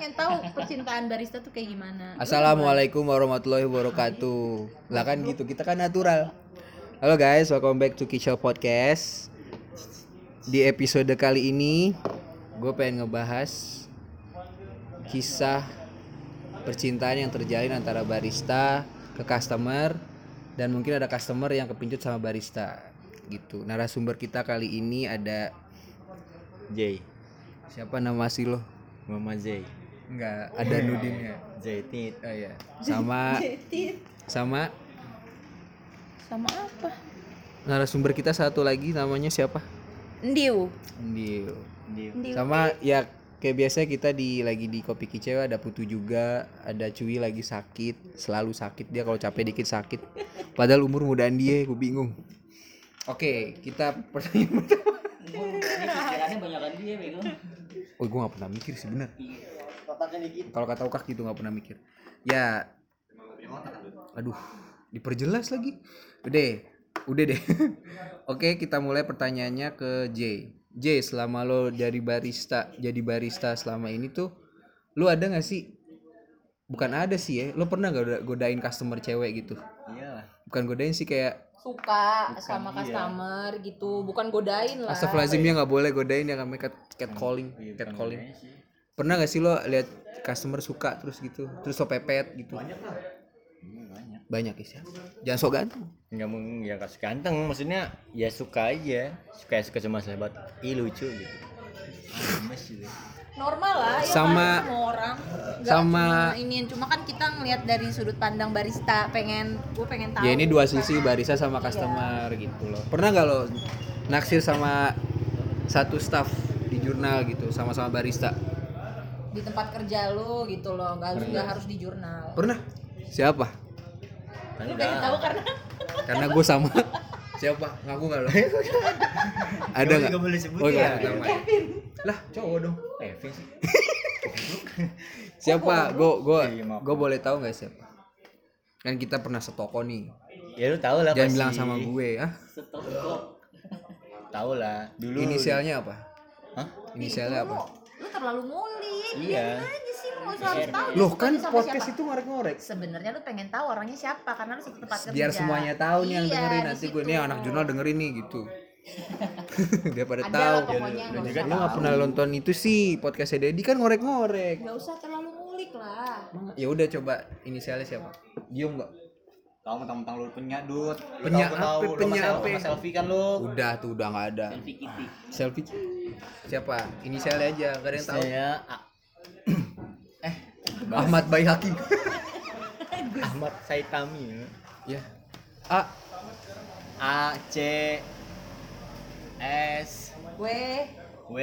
pengen tahu percintaan barista tuh kayak gimana. Assalamualaikum warahmatullahi wabarakatuh. Lah kan gitu, kita kan natural. Halo guys, welcome back to Kicau Podcast. Di episode kali ini, gue pengen ngebahas kisah percintaan yang terjalin antara barista ke customer dan mungkin ada customer yang kepincut sama barista gitu. Narasumber kita kali ini ada J siapa nama asli lo? Mama J Enggak, ada Nudinnya. Tit Oh iya. Sama sama Sama apa? narasumber kita satu lagi namanya siapa? Ndiu. Ndio. Ndiu. Sama ya kayak biasa kita di lagi di kopi kicau ada Putu juga, ada Cuy lagi sakit, selalu sakit dia kalau capek dikit sakit. Padahal umur mudaan dia, gue bingung. Oke, kita pertanyaan pertama. Pikirannya banyakan dia bego. Oh, gue gak pernah mikir sih bener. Kalau kata ukak gitu gak pernah mikir. Ya, aduh, diperjelas lagi. Udah, udah deh. Oke, kita mulai pertanyaannya ke J. J, selama lo dari barista, jadi barista selama ini tuh, lu ada gak sih? Bukan ada sih ya, lo pernah gak udah godain customer cewek gitu? Iyalah Bukan godain sih kayak Suka sama customer gitu, bukan godain lah. Astagfirullahaladzim ya nggak boleh godain ya namanya cat, catcalling, catcalling. Pernah gak sih lo lihat customer suka terus gitu, terus lo pepet gitu? Iya, banyak Banyak ya. Jangan sok ganteng. nggak mungkin ya kasih ganteng maksudnya ya suka aja suka suka cuma sahabat ih lucu gitu gitu Normal lah, ya Sama- kan, semua orang. Nggak sama- ini cuma kan kita ngelihat dari sudut pandang barista, pengen gue pengen tahu. Ya ini dua sisi barista sama customer gitu loh. Pernah gak lo naksir sama satu staff di jurnal gitu sama-sama barista? Di tempat kerja lo gitu loh, nggak harus nggak harus di jurnal. Pernah? Siapa? kan Lu pengen tahu karena Karena gue sama. Siapa? Ngaku gak lo? Ada nggak? Nggak boleh sebut Oh, nggak ya. Lah, cowok dong. Kevin sih Siapa? Gue gue Iya, gue boleh tahu nggak siapa? Kan kita pernah setoko nih. ya lu tau lah Jangan bilang sama gue, ah. tahu lah dulu Inisialnya apa? Hah? Inisialnya apa? Lu terlalu ngulik. Iya. Biarin aja sih lu nggak usah harus tahu. Loh kan podcast siapa. itu ngorek-ngorek. Sebenarnya lu pengen tahu orangnya siapa karena lu satu tempat kerja. Biar semuanya tahu nih yang Iya, dengerin nanti gue nih anak jurnal dengerin nih gitu. Biar pada Ada tahu. nggak Lu nggak pernah nonton itu sih podcastnya Dedi kan ngorek-ngorek. Gak usah terlalu ngulik lah. Ya udah coba inisialnya siapa? Gium nggak? Tahu mentang-mentang lu tahu, tahu. apa? Sama apa? selfie- kan lu Udah tuh udah nggak ada. Selfie kitty. Selfie. Siapa? Inisialnya aja, gak ada yang tahu. saya A- Ahmad Bayi Hakim. Ahmad Saitami ya. A A C S W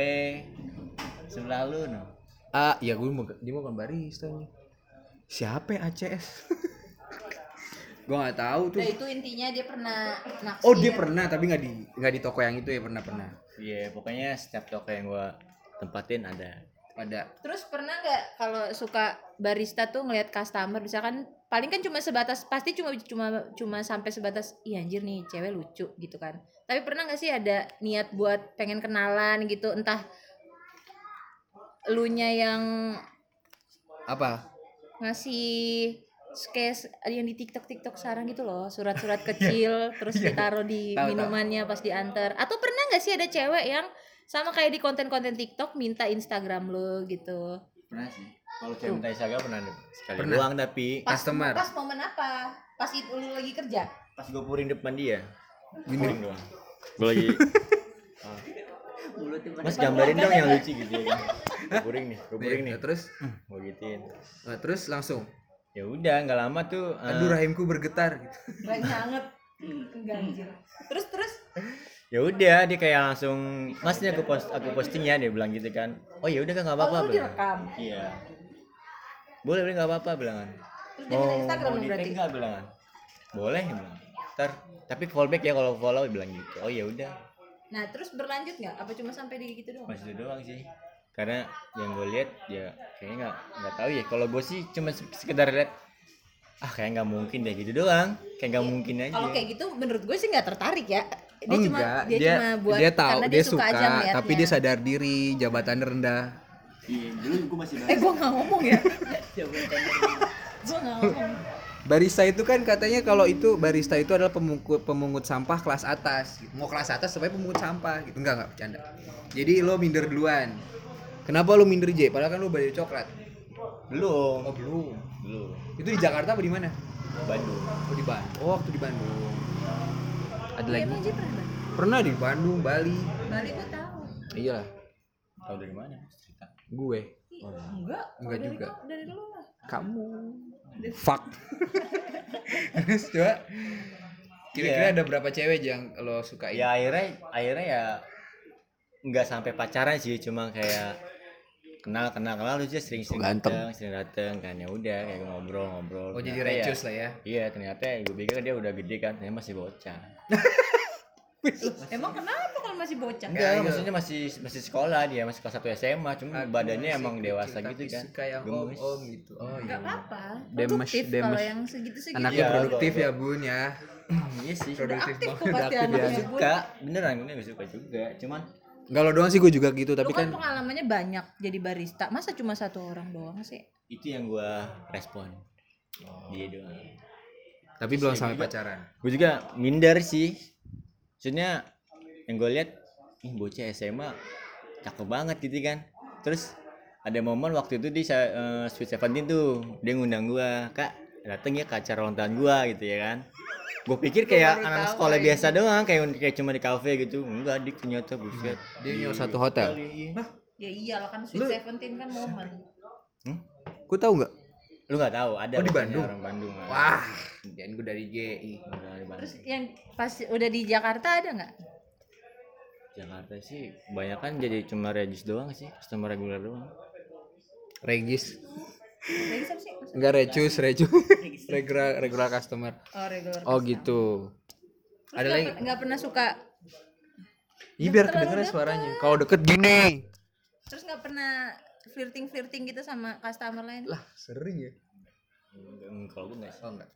sebelah lu no A ya gue mau dia mau kan barista nih. Siapa ya ACS? gue nggak tahu tuh. Nah itu intinya dia pernah naksir. Oh dia pernah tapi nggak di nggak di toko yang itu ya pernah pernah. Iya, pokoknya setiap toko yang gua tempatin ada. Ada. Terus pernah nggak kalau suka barista tuh ngelihat customer misalkan paling kan cuma sebatas pasti cuma cuma cuma sampai sebatas iya anjir nih cewek lucu gitu kan. Tapi pernah nggak sih ada niat buat pengen kenalan gitu entah elunya yang Apa? ngasih kayak yang di TikTok TikTok sekarang gitu loh surat-surat kecil terus ditaruh di tahu. minumannya pas diantar atau pernah nggak sih ada cewek yang sama kayak di konten-konten TikTok minta Instagram lo gitu Pernah sih. Kalau cewek minta Instagram pernah. Sekali Pernah. doang tapi pas Customer. pas momen apa pas itu lu lagi kerja pas gua puring depan dia. Gini. Puring doang. Gua lagi Mulutnya pada Mas gambarin dong yang lucu gitu ya kan. Puring nih, gua puring nih. Terus Gua gituin. terus langsung. Ya udah, nggak lama tuh. eh, Aduh rahimku bergetar gitu. hangat enggak anjir terus terus? Ya udah dia kayak langsung masnya aku post aku posting ya dia bilang gitu kan. Oh ya udah kan nggak apa-apa oh direkam? Iya. Boleh boleh nggak apa-apa bilangan. Terus dia minta Instagram mau berarti? bilangan. Boleh bilang. Ntar tapi fallback ya kalau follow dia bilang gitu. Oh ya udah. Nah terus berlanjut nggak? Apa cuma sampai di gitu doang? Masih doang sih karena yang gue lihat ya kayaknya nggak nggak tahu ya kalau gue sih cuma se- sekedar lihat ah kayak nggak mungkin deh gitu doang kayak nggak mungkin aja kalau kayak gitu menurut gue sih nggak tertarik ya dia Oh, cuma enggak, dia, cuma buat dia tahu karena dia suka, aja ngeliatnya. tapi dia sadar diri, jabatan rendah. iya dulu gue masih eh gua nggak ngomong ya nggak ngomong Barista itu kan katanya kalau itu barista itu adalah pemungut pemungut sampah kelas atas. Mau kelas atas supaya pemungut sampah gitu. Enggak enggak bercanda. Jadi lo minder duluan. Kenapa lo minder J? Padahal kan lo badai coklat. belum Oh belum. belum Itu di Jakarta apa di mana? Bandung Oh di Bandung. Oh waktu di Bandung. Ada Iya, lagi? Ji pernah Pernah di Bandung, Bali. Bali gua tahu Iya tahu dari mana cerita Gue. Ih, enggak Enggak dari juga. kau- dari lu lah Kamu. Fuck. Terus coba. Kira-kira Iya. ada berapa cewek yang lo suka ya akhirnya akhirnya ya nggak sampai pacaran sih cuma kayak kenal kenal kenal terus dia sering sering dateng sering dateng kan ya udah kayak ngobrol ngobrol. Oh jadi Ternyata ya- recus lah ya. iya ternyata gue pikir dia udah gede kan ternyata masih bocah. Emang kenapa kalau masih bocah? Enggak iya. maksudnya masih masih sekolah dia masih kelas 1 SMA cuma Aku badannya masih emang dewasa tapi gitu kan. suka yang Gemes. om om gitu. Oh nggak iya. apa-apa. Demes, produktif kalau demes. yang segitu-segitu. Anaknya Iya, produktif kalau- ya bun ya. Iya sih. Udah produktif aktif kok banget, pasti aktif anaknya ya. Bun. suka beneran gue gak suka juga. Cuman Enggak lo doang sih gue juga gitu Lu tapi kan kan pengalamannya banyak jadi barista. Masa cuma satu orang doang sih? Itu yang gue respon. Dia doang. Tapi belum Iya, sampai juga. pacaran. gue juga minder sih. Maksudnya yang gue lihat ih bocah SMA cakep banget gitu kan. Terus ada momen waktu itu di eh, Sweet Seventeen tuh dia ngundang gue kak dateng ya ke acara ulang tahun gue gitu ya kan gue pikir kayak anak tahu sekolah aja. biasa doang kayak kayak cuma di kafe gitu. Enggak dik ternyata buset. Dia nyewa satu hotel? Iya. ya iyalah kan Sweet Seventeen kan momen gue tahu nggak? Lu nggak tahu ada Oh, di Bandung? orang Bandung. Wah dan gue dari GI terus yang pas udah di Jakarta ada nggak? Jakarta sih banyak kan jadi cuma regis doang sih customer reguler doang. Regis enggak recus recus regular regular customer. Oh regular oh gitu. Terus ada lagi? per- nggak pernah suka? Iya biar kedengeran suaranya. Kalau deket gini. Terus nggak pernah flirting flirting gitu sama customer lain? Lah sering ya. Enggak, kalau gue nggak oh enggak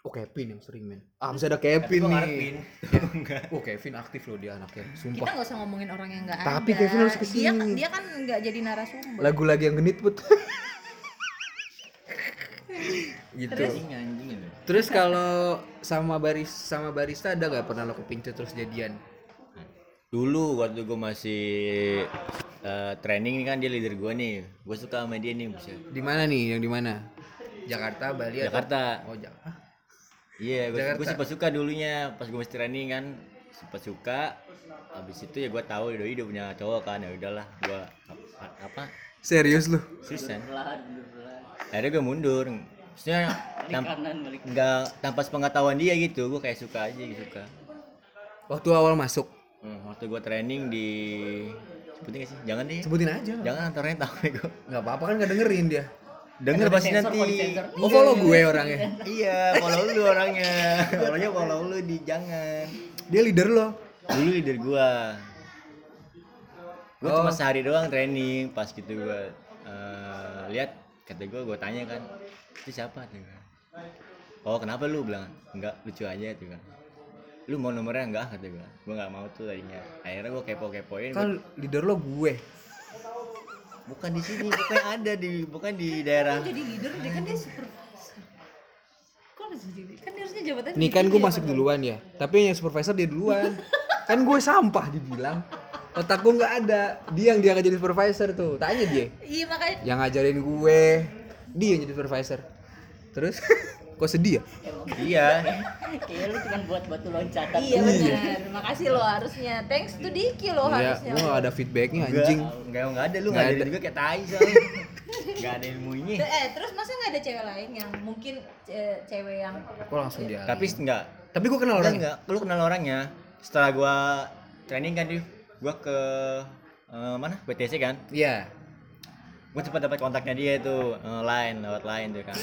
oh Kevin yang sering men. Ah bisa ada Tapi Kevin nih. Enggak. oh Kevin aktif loh dia anaknya. Kita sumpah nggak usah ngomongin orang yang nggak Tapi ada. Kevin harus dia ke sini. kan dia kan nggak jadi narasumber. Lagu-lagu yang genit put gitu Terus? Kalau sama baris sama barista ada nggak pernah lo kepincut terus jadian? Dulu waktu gue masih eh, training nih kan dia leader gue nih. Gue suka sama dia nih buset. Di mana nih? Yang di mana? Jakarta, Bali atau- Jakarta. Oh, Jakarta. Iya, gue Jakarta. gue sempat suka dulunya pas gue masih training kan sempat suka. Habis itu ya gue tahu doi udah punya cowok kan ya udahlah gue apa Serius lu? seriusan. Akhirnya gue mundur. Maksudnya Balik tam- kanan, balik nggak tanpa sepengetahuan dia gitu gue kayak suka aja gitu suka Waktu awal masuk. Hmm, waktu gue training di sebutin gak sih jangan deh Sebutin aja. jangan antaranya tahu gue Nggak apa-apa kan nggak dengerin dia. denger pasti nanti. Oh, follow gue orangnya. iya follow lu orangnya orangnya follow lu di jangan Dia leader lo. dulu leader gua gua Oh. cuma sehari doang training pas gitu gua eh, lihat kata gua gua tanya kan itu siapa tuh kan oh kenapa lu bilang enggak lucu aja tuh kan lu mau nomornya enggak kata gua gua nggak mau tuh tadinya akhirnya gua kepo kepoin Kan leader lo gue. bukan di sini bukan ada di bukan di daerah Kok jadi leader dia kan dia supervisor kok harus jadi kan dia harusnya jabatan Nih kan gue masuk duluan ya. Tapi yang supervisor dia duluan. kan gue sampah dibilang. Otak gue nggak ada. Dia yang dia jadi supervisor tuh. Tanya dia. iya makanya Yang ngajarin gue. Dia yang jadi supervisor. Terus kok sedih ya? iya Kayaknya lu cuma buat batu loncatan. iya benar makasih lo harusnya thanks to Diki lo Iya, harusnya gue gak ada feedbacknya Enggak, anjing. enggak enggak ada lu Nggak enggak ada ada. juga kayak tai soalnya enggak ada ilmunya eh terus masa nggak ada cewek lain yang mungkin eh, cewek yang Kok langsung dia? tapi enggak tapi gue kenal Enggak, orangnya. enggak. Lu kenal orangnya. Setelah gua training kan, Div. Gua ke eh, mana? BTC kan. Iya. Gua cepat dapat kontaknya dia itu, eh, line lewat line tuh kan.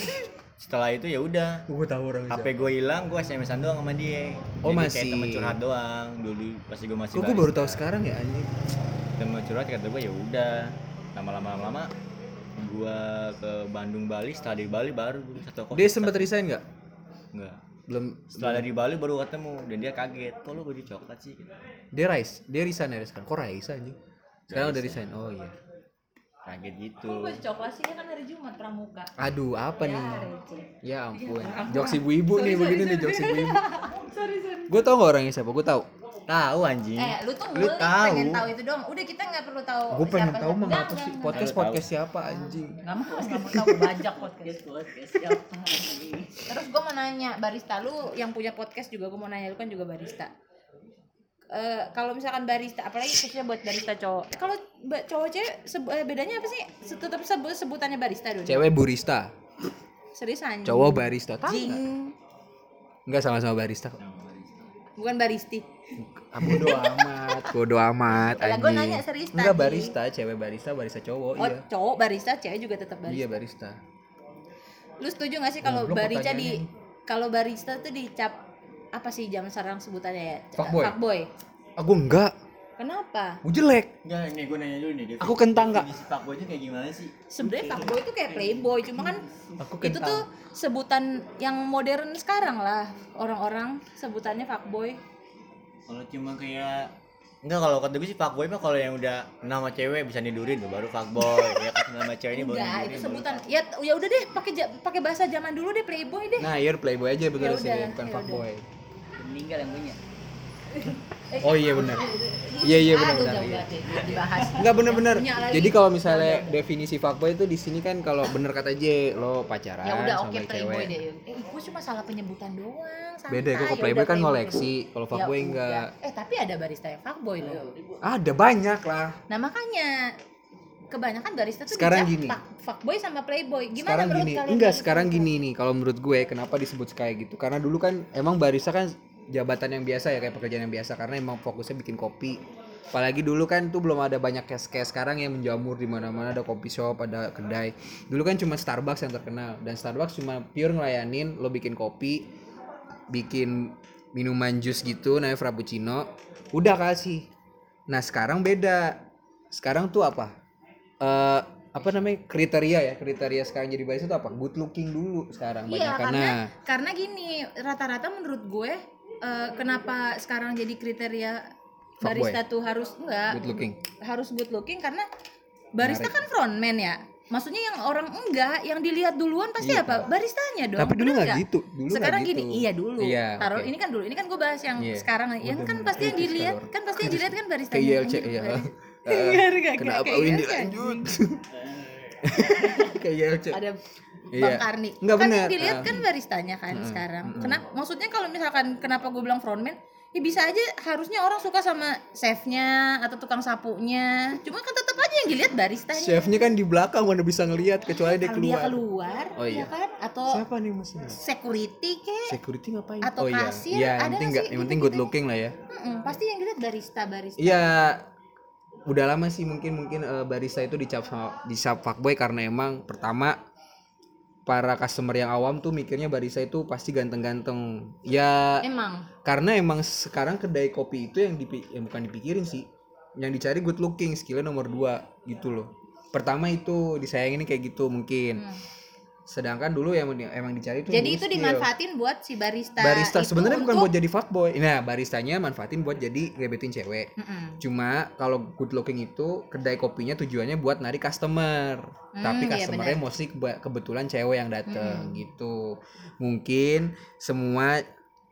Setelah itu ya udah. Gue tahu orangnya. HP gue hilang, gue SMS-an doang sama dia. Oh, Jadi masih. kayak temen curhat doang dulu pas gue masih Kok gue baru tahu sekarang ya anjing. Temen curhat kata gue ya udah. Lama-lama lama gua ke Bandung Bali, setelah di Bali baru satu kos. Dia sempat resign nggak? enggak. Belum. Setelah dari Bali baru ketemu dan dia kaget, "Kok lu baju coklat sih?" Gitu. Dia rise. Dia resign ya sekarang. Kok rise anjing? Sekarang udah resign. Oh iya. Kaget gitu Kok gue coklat sih kan hari Jumat pramuka. Aduh, apa nih? Ya, receh. Ya ampun. Iya, Jokes ibu-ibu nih Sorry, begini sorry, nih jokes ibu-ibu. Sorry sorry. Gue tau gak orangnya siapa? Gue tau. tahu anjing Eh, lu tuh Lu tahu. pengen tahu itu doang. Udah kita nggak perlu tahu. Gue pengen siapa- tahu mah apa sih podcast podcast siapa anjing. Nggak mau, nggak mau tahu bajak podcast. podcast siapa Terus gue mau nanya barista lu yang punya podcast juga gue mau nanya lu kan juga barista. Eh kalau misalkan barista, apalagi khususnya buat barista cowok. Kalau cowok cewek eh, bedanya apa sih? Se- Tetap sebut sebutannya barista dulu. Cewek barista, Serius anjing. cowok barista. Tahu Jing. nggak? Enggak sama-sama barista kok. Bukan baristi. Ah, bodo amat, bodo amat Kalau anjing. nanya serius Enggak barista, cewek barista, barista cowok, Oh, iya. cowok barista, cewek juga tetap barista. Iya barista. Lu setuju gak sih kalau Goblok barista di kalau barista tuh dicap apa sih zaman sekarang sebutannya ya? Fuckboy. Fuckboy. Aku enggak, Kenapa? gue jelek. Enggak, nih gue nanya dulu nih. Aku kentang, Kak. Definisi fuckboy itu kayak gimana sih? Sebenarnya fuckboy itu kayak playboy, cuma kan Aku itu tuh sebutan yang modern sekarang lah. Orang-orang sebutannya fuckboy. Kalau cuma kayak Enggak kalau kata gue sih fuckboy mah kalau yang udah nama cewek bisa nidurin tuh baru fuckboy. ya kan nama cewek ini baru Enggak, nidurin, itu baru sebutan. Ya ya udah deh, pakai pakai bahasa zaman dulu deh playboy deh. Nah, iya playboy aja betul Ya sih, udah, bukan ya fuckboy. Meninggal yang punya Oh iya benar. Iya iya benar benar. iya. ya. Enggak lagi. Jadi kalau misalnya definisi fuckboy itu di sini kan kalau bener kata J lo pacaran Ya udah sama playboy cewek. deh. Eh, gue cuma salah penyebutan doang. santai. Beda kok Ya kalau playboy kan ngoleksi, kalau Ya fuckboy udah. enggak. Eh tapi ada barista yang fuckboy loh. Ada banyak lah. Nah makanya kebanyakan barista tuh Sekarang gini. fuck- fuckboy sama playboy. Gimana sekarang menurut gini, kalian? enggak sekarang gini nih kalau menurut gue kenapa disebut kayak gitu? Karena dulu kan emang barista kan jabatan yang biasa ya kayak pekerjaan yang biasa karena emang fokusnya bikin kopi. Apalagi dulu kan tuh belum ada banyak kayak kayak sekarang yang menjamur di mana-mana ada kopi shop, ada kedai. Dulu kan cuma Starbucks yang terkenal dan Starbucks cuma pure ngelayanin lo bikin kopi, bikin minuman jus gitu namanya frappuccino, udah kasih. Nah, sekarang beda. Sekarang tuh apa? eh apa namanya kriteria ya kriteria sekarang jadi barista itu apa good looking dulu sekarang Iya banyak karena karena gini rata-rata menurut gue eh, kenapa sekarang jadi kriteria Fuckboy. barista tuh harus enggak good looking harus good looking karena barista kan frontman ya. Maksudnya yang orang enggak, yang dilihat duluan pasti Iya, apa? Baristanya dong. tapi dulu nggak gitu dulu Sekarang gitu. gini, iya dulu. iya Taruh oke. ini kan dulu, ini kan gue bahas yang Iya. sekarang. Yang Udah kan mulai pasti yang dilihat, kalau- kan pasti yang dilihat kan baristanya. ILC anjing, ya baris- Eh, Iya, kayak- kenapa kayak Windy ILC, lanjut. kayak ILC Ada Iya. Bang Karni. Nggak kan bener, yang dilihat ah. kan baristanya kan sekarang. Kenapa? Maksudnya kalau misalkan kenapa gue bilang frontman? Ya bisa aja harusnya orang suka sama chefnya atau tukang sapunya. Cuma kan tetap aja yang dilihat baristanya. chefnya kan di belakang mana bisa ngelihat kecuali dia Kalau dia keluar keluar, Oh, ya iya. kan? Atau siapa nih maksudnya security kek? security ngapain Atau oh iya kasir, iya ada yang penting sih yang penting good gitu-gitu? looking lah ya Mm-mm, pasti yang dilihat barista barista. Iya, udah lama sih mungkin mungkin eh, barista itu dicap dicap fuckboy karena emang pertama para customer yang awam tuh mikirnya barista itu pasti ganteng-ganteng. Ya Emang. karena emang sekarang kedai kopi itu yang dipi yang bukan dipikirin sih, yang dicari good looking, skillnya nomor dua gitu loh. Pertama itu disayangin kayak gitu mungkin. Hmm. Sedangkan dulu yang emang dicari tuh Jadi itu skill. dimanfaatin buat si barista. barista itu sebenarnya bukan untuk- buat jadi fuckboy. Nah, baristanya manfaatin buat jadi gebetin cewek. Mm-mm. Cuma kalau good looking itu kedai kopinya tujuannya buat narik customer. Hmm, Tapi iya customernya benar. mostly kebetulan cewek yang dateng Hmm. gitu. Mungkin semua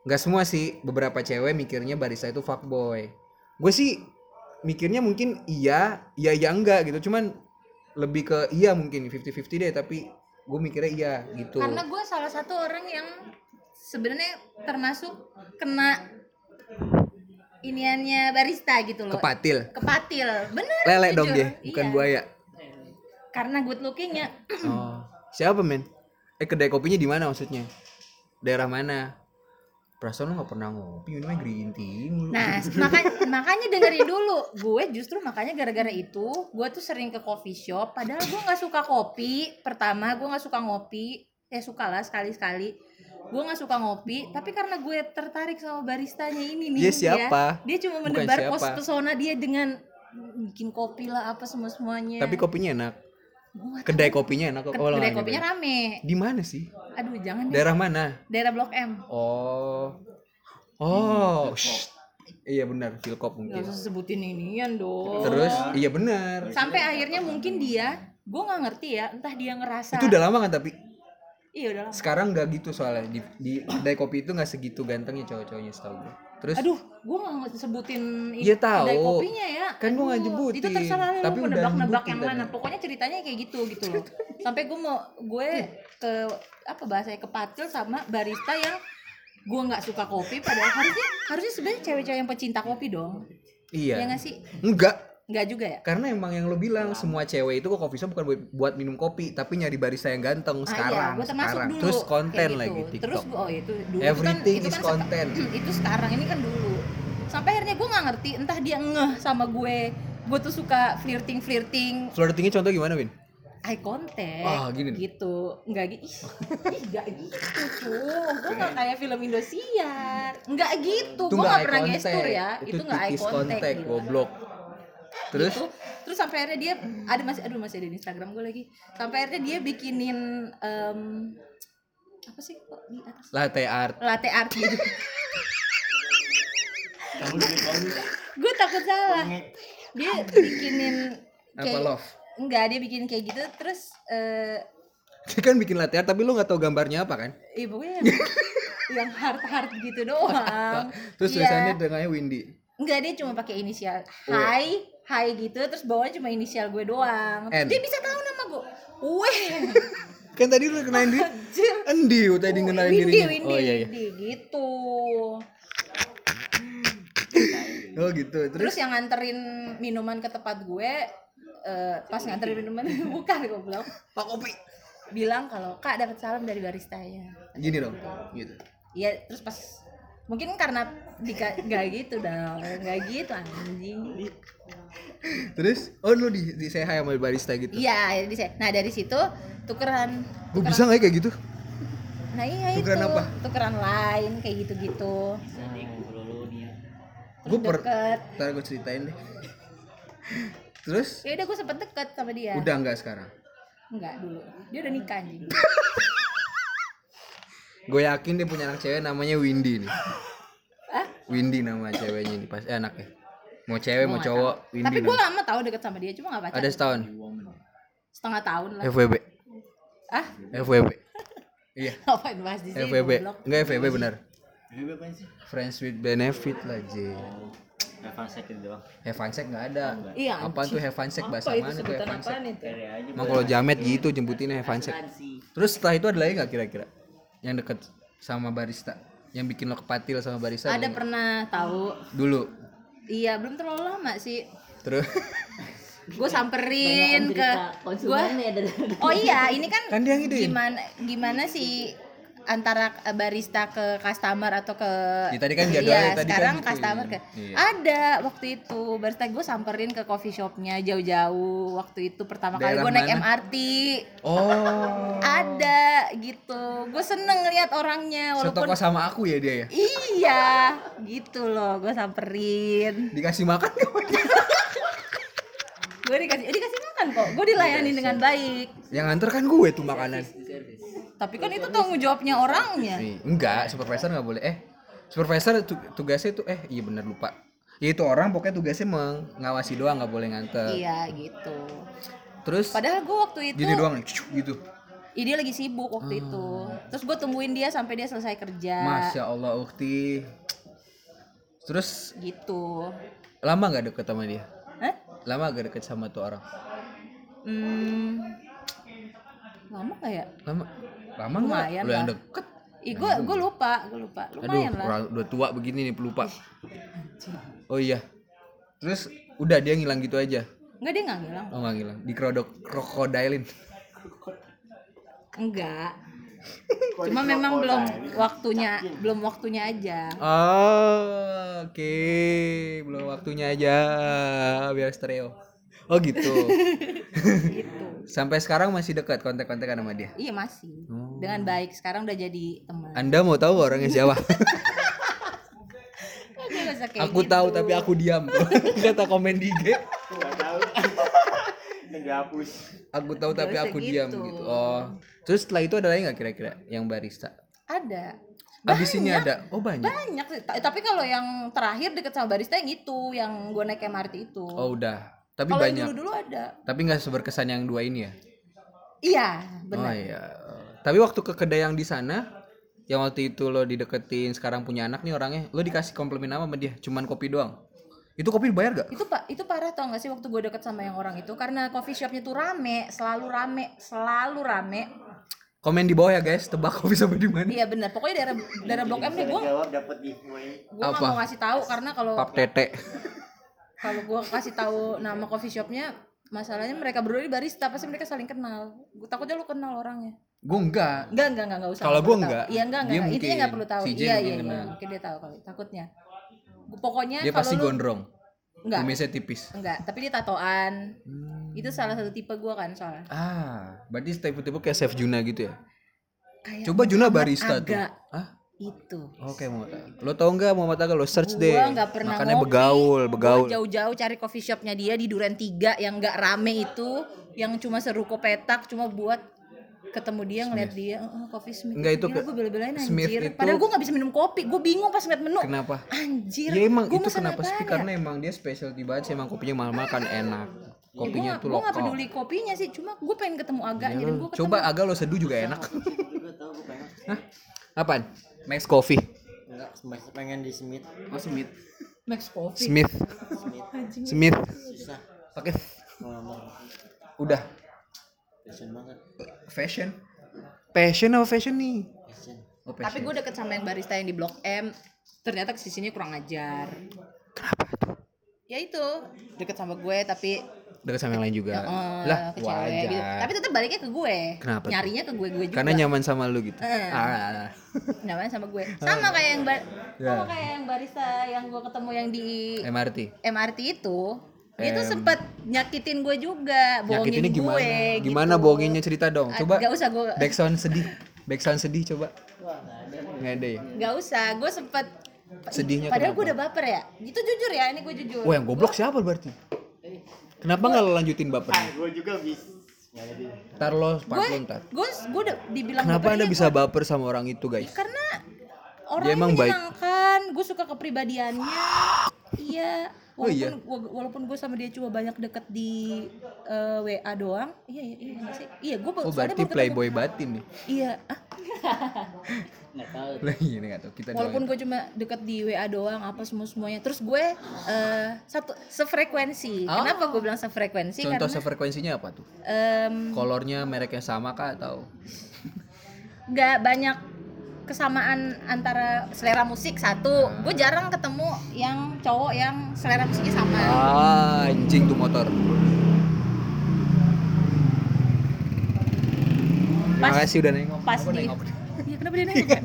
nggak semua sih, beberapa cewek mikirnya barista itu fuckboy. Gue sih mikirnya mungkin iya, iya iya enggak gitu. Cuman lebih ke iya mungkin 50-50 deh, tapi gue mikirnya iya gitu. Karena gue salah satu orang yang sebenarnya termasuk kena iniannya barista gitu loh. Kepatil. Kepatil. Bener. Lele jujur. dong dia, bukan Iya. buaya. Karena good lookingnya. Oh, siapa men? Eh kedai kopinya di mana maksudnya? Daerah mana? Perasaan lu gak pernah ngopi, minumnya green tea mulu. Nah, makanya makanya dengerin dulu. Gue justru makanya gara-gara itu, gue tuh sering ke coffee shop. Padahal gue nggak suka kopi. Pertama, gue nggak suka ngopi. Eh suka lah sekali-sekali. Gue nggak suka ngopi, tapi karena gue tertarik sama baristanya ini nih. Dia siapa? ya, dia cuma menebar pos pesona dia dengan bikin kopi lah apa semua semuanya. Tapi kopinya enak. Kedai tahu. kopinya enak. Ke- Oh, kedai kopinya nyobain. rame. Di mana sih? Aduh jangan deh. Daerah mana? Daerah Blok M. Oh. Oh. shh. Iya benar, Gak mungkin. usah sebutin inian dong. Terus iya benar. sampai akhirnya mungkin dia, gue nggak ngerti ya, entah dia ngerasa. Itu udah lama kan tapi Iya udah lama. sekarang nggak gitu soalnya di di kedai kopi itu nggak segitu gantengnya cowok-cowoknya setahu gue. Terus Aduh, gue nggak sebutin Iya, tahu. kedai kopinya ya. Kan gua nggak Aduh, nyebutin. Itu terserah lu Tapi mau nebak-nebak yang tadi. mana. Pokoknya ceritanya kayak gitu gitu loh. Sampai gue mau gue ke apa bahasanya ke patil sama barista yang gue nggak suka kopi padahal harusnya harusnya sebenarnya cewek-cewek yang pecinta kopi dong. iya. Ya nggak sih? Enggak, Nggak juga ya? karena emang yang lo bilang semua cewek itu ke coffee shop bukan buat, buat minum kopi, tapi nyari barista yang ganteng Ah, sekarang. iya, gue termasuk sekarang. dulu. Terus konten gitu. lagi TikTok. Terus gua- oh itu dulu Everything itu kan, is itu kan content. itu sekarang ini kan dulu. Sampai akhirnya gue nggak ngerti entah dia ngeh sama gue. Gue tuh suka flirting flirting Flirtingnya contoh gimana, Win? eye contact Ah, gini gitu nggak gitu ih nggak gitu cuy gue nggak kayak film Indosiar nggak gitu Itu gue nggak pernah gestur ya Itu nggak eye contact, contact, gitu. goblok. Terus Gitu. terus sampai akhirnya dia ada masih aduh masih ada di Instagram gue lagi sampai akhirnya dia bikinin em, apa sih kok di atas latte art. latte art gitu gue takut salah dia bikinin Apa kayak love? enggak dia bikin kayak gitu terus eh Dia kan bikin latte art tapi lo nggak tahu gambarnya apa kan? Iya pokoknya yang, yang hard hard gitu doang. Terus Iya. tulisannya tengahnya Windy. Enggak dia cuma pakai inisial Oh, iya. Hai, gitu terus bawahnya cuma inisial gue doang. Terus N. dia bisa tahu nama gue. Weh. Kan tadi lu kenalin diri. Endi tadi kenalin Windy, dirinya. Windy, Oh iya iya. Windy, gitu. Oh gitu. Terus Terus yang nganterin minuman ke tempat gue eh, pas nganterin minuman bukan goblok. Pak Kopi. Bilang kalau Kak dapat salam dari baristanya. Gini dong. Gitu. Iya, terus pas mungkin karena dika, nggak gitu dong, nggak gitu anjing. Terus oh lu di, di say hi sama barista gitu. Iya, jadi saya. Nah dari situ tukeran. Gue bisa nggak ya kayak gitu? Nah iya Tukeran itu. apa? Tukeran lain kayak lu dia. Gue per. Ntar gue ceritain deh. Terus Ya udah gue sempet deket sama dia. udah nggak sekarang? Enggak dulu. Dia udah nikah anjing. Gue yakin dia punya anak cewek namanya Windy nih. Hah? Windy nama ceweknya nih pas eh, anaknya. Mau cewek mau nggak cowok tahu. Windy. Tapi gue lama tahu deket sama dia, cuma gak pacaran. Ada setahun. Setengah tahun lah. FWB. Ah, FWB. Iya. ngapain bahas di sini? FWB. Enggak FWB benar. Ini apa sih? Friends with benefit lah J. Evan doang. Have fun sex nggak ada. Iya, Apaan tuh have fun sex bahasa Apa itu mana tuh have fun sex? itu? Emang kalau jamet gitu jemputinnya have fun sex. Terus setelah itu ada lagi nggak kira-kira yang deket sama barista? Yang bikin lo kepatil sama barista? Ada pernah tahu. dulu. Iya, belum terlalu lama sih. Terus Gue samperin ke gue Oh iya, ini kan, Kan dia gimana gimana sih antara eh, barista ke customer atau ke Ya, tadi kan jadwalnya Iya, tadi kan sekarang gitu, customer iya. ke Iya. ada waktu itu barista gue samperin ke coffee shopnya jauh-jauh waktu itu pertama kali Daerah gue naik? MRT Oh. ada gitu gue seneng ngeliat orangnya walaupun Setoko sama aku ya dia ya. iya gitu loh gue samperin Dikasih makan? gue dikasih eh, dikasih makan kok gue dilayani dengan baik Yang nganter kan gue tuh makanan. tapi kan itu tanggung jawabnya orangnya enggak, supervisor nggak boleh. Eh, supervisor tu- tugasnya tuh eh iya bener lupa. Ya itu orang pokoknya tugasnya mengawasi doang nggak boleh nganter. iya gitu Terus padahal gue waktu itu gini doang gitu. Ih, dia lagi sibuk waktu itu terus gue tungguin dia sampai dia selesai kerja Masya Allah Ukti. Terus gitu lama nggak deket sama dia? Lama gak deket sama tuh orang? Hmm, lama gak ya? Lama? Lama nggak? Lo yang lah. deket? Ih, gue gue lupa, gue lupa. Aduh, Lumayan lah. orang udah tua begini nih pelupa. Oh iya. Terus udah dia ngilang gitu aja. Enggak dia nggak ngilang. Oh nggak ngilang. Dikerodok krokodilin. Enggak. Cuma memang belum waktunya, belum waktunya aja. Oh, oke. Belum waktunya aja biar stereo. Oh gitu. gitu. Sampai sekarang masih dekat kontak-kontakan sama dia. Iya masih. Oh. Dengan baik. Sekarang udah jadi teman. Anda mau tahu orangnya siapa? Aku gitu. tahu tapi aku diam. Kata komen di IG. Enggak tahu. Enggak hapus. Aku tahu tapi aku diam gitu. gitu. Oh. Terus setelah itu ada lagi nggak kira-kira yang barista? Ada. Abis ini ada. Oh banyak. banyak sih Ta- tapi kalau yang terakhir deket sama barista yang itu yang gue naik MRT itu Oh udah. Tapi kalau yang banyak. dulu dulu ada Tapi nggak seberkesan yang dua ini ya. iya Oh benar iya. Tapi waktu ke kedai yang di sana, yang waktu itu lo dideketin sekarang punya anak nih orangnya, lo dikasih komplimen apa sama dia? Cuman kopi doang. Itu kopi dibayar gak? itu pak itu parah tau gak sih waktu gue deket sama yang orang itu karena coffee shopnya tuh rame selalu rame selalu rame Komen di bawah ya guys, tebak kopi sampai di mana? iya benar pokoknya daerah daerah blok M nih gue jawab dapat giveaway gue gak Apa? mau ngasih tahu karena kalau Pap tete. kalau gue kasih tahu nama coffee shopnya masalahnya mereka berdua ini barista pasti mereka saling kenal gue takutnya lu kenal orangnya Gue enggak. enggak enggak enggak, enggak usah Kalau nggak gua tahu. enggak, iya enggak enggak, intinya enggak perlu tahu Si Jen iya mungkin iya iya mungkin dia tahu kali takutnya Gua- pokoknya Dia kalau pasti lu gondrong. Enggak Kumisnya tipis. enggak tapi dia tatoan Hmm. itu salah satu tipe gue kan soalnya Ah, berarti tipe-tipe kayak Chef Juna gitu ya? kayak Coba Juna barista tuh. Aga. Ah, itu oke mau. Lo tau nggak Muhammad Aga? Lo search deh. Gua nggak pernah Makannya ngopi. begaul, Gua begaul. jauh-jauh cari coffee shopnya dia di Duren 3 yang nggak rame itu yang cuma seruko petak cuma buat ketemu dia ngeliat dia "Eh, eh, coffee Smith Enggak, itu gue bela-belain Smith anjir itu- padahal gue nggak bisa minum kopi gue bingung pas ngeliat menu Kenapa? anjir Ya emang gua itu kenapa sih? ya? Karena emang dia specialty banget sih emang kopinya mahal-mahal kan enak. Kopinya gue tuh gue nggak lokal. peduli kopinya sih cuma gue pengen ketemu agaknya dan gue Coba agak lo seduh juga enak. Hah? Apaan? Max Coffee. enggak pengen di Smith Oh, Smith. Max Coffee Smith. Smith. susah Pakai udah passion banget fashion. Passion apa fashion nih? passion Oh, tapi passion. gue deket sama yang barista yang di blok M ternyata sisinya kurang ajar Kenapa tuh? ya itu deket sama gue tapi Dekat sama yang lain juga. eh, lah, ke cewek gitu. wajar. tapi tetap baliknya ke gue Kenapa tuh? nyarinya ke gue gue juga Karena nyaman sama lu gitu. Eh. Ah. nyaman sama gue sama kayak yang bar- Ya. sama kayak yang barista yang gue ketemu yang di MRT. MRT itu dia tuh Em. sempet nyakitin gue juga bohongin gimana? gue Gimana gitu. bohonginnya cerita dong. Ah, Coba. Gak usah gue Backsound sedih. Backsound sedih coba. Nggak ada ya. Gak usah gue sempet Sedihnya padahal gue udah baper ya itu jujur ya ini gue jujur Wah yang goblok siapa berarti? Kenapa nggak lo lanjutin bapernya? gue juga bisa Ntar lo lo ntar. gue gue udah dibilang Kenapa baper, anda iya, bisa baper sama orang itu guys? karena orang Dia emang baik. menyenangkan gue suka kepribadiannya iya Oh, walaupun iya? gua- walaupun gue sama dia cuma banyak deket di eh, WA doang. Iya iya iya sih. Iya gue Oh berarti playboy batin nih. iya. Ah, nggak tahu. Lah ini nggak tahu. Kita walaupun gue cuma deket di WA doang apa semua semuanya. Terus gue eh, satu sefrekuensi. Oh. kenapa gue bilang sefrekuensi? Contoh karena sefrekuensinya apa tuh? em, Kolornya mereknya sama kah atau? nggak banyak kesamaan antara selera musik satu gue jarang ketemu yang cowok yang selera musiknya sama Ah anjing tuh motor. Terima Pas- kasih udah nengok. pas Kenapa di nengok? iya kenapa dia nengok ya?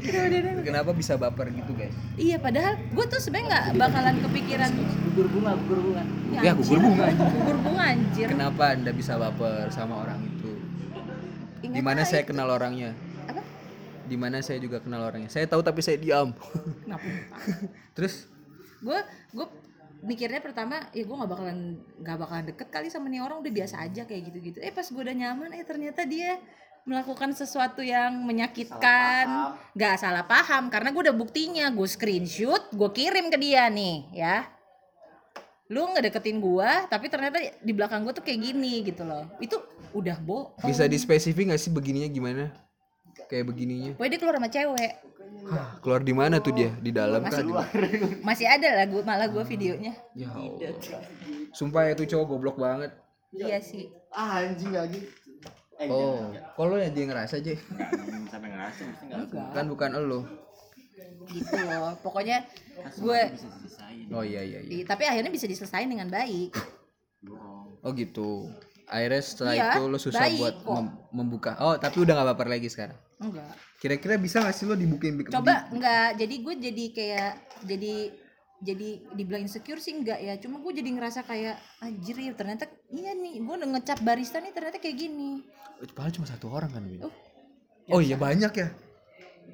Kenapa dia nengok? Kenapa bisa baper gitu guys? iya padahal gue tuh sebenarnya nggak bakalan kepikiran gugur bunga gugur bunga Ya, gugur bunga. gugur bunga anjir Kenapa anda bisa baper sama orang itu? Ingat Di mana saya itu. kenal orangnya? apa Di mana saya juga kenal orangnya? Saya tahu tapi saya diam. kenapa Terus gue gue mikirnya pertama ya gue nggak bakalan nggak bakalan deket kali sama nih orang udah biasa aja kayak gitu gitu eh pas gue udah nyaman eh ternyata dia melakukan sesuatu yang menyakitkan nggak salah paham karena gue udah buktinya gue screenshot gue kirim ke dia nih ya lu ngedeketin gue tapi ternyata di belakang gue tuh kayak gini gitu loh itu udah bohong bisa dispesifik nggak sih begininya gimana? Kayak begininya. Pokoknya dia keluar sama cewek Hah, keluar di mana tuh dia? Di dalam masih Di- masih ada lah gue malah gue videonya Ya Allah. Sumpah itu cowok goblok banget. iya sih ah anjing nggak gitu eh, Oh, kalau ya dia ngerasa aja. jangan sampai ngerasa mesti nggak enggak Kan bukan elo. Gitu loh pokoknya gue Oh iya iya iya. Di- tapi akhirnya bisa diselesaikan dengan baik Oh gitu. Akhirnya setelah Iya, itu lo susah baik buat kok. mem- membuka. Oh tapi udah nggak baper lagi sekarang. enggak Kira-kira bisa nggak sih lo dibukain di- coba enggak jadi gue jadi kayak jadi jadi dibilang insecure sih enggak ya cuma gue jadi ngerasa kayak anjir ya ternyata iya nih gue udah ngecap barista nih ternyata kayak gini di- Padahal cuma satu orang kan. Win? Oh, Oh iya banyak ya.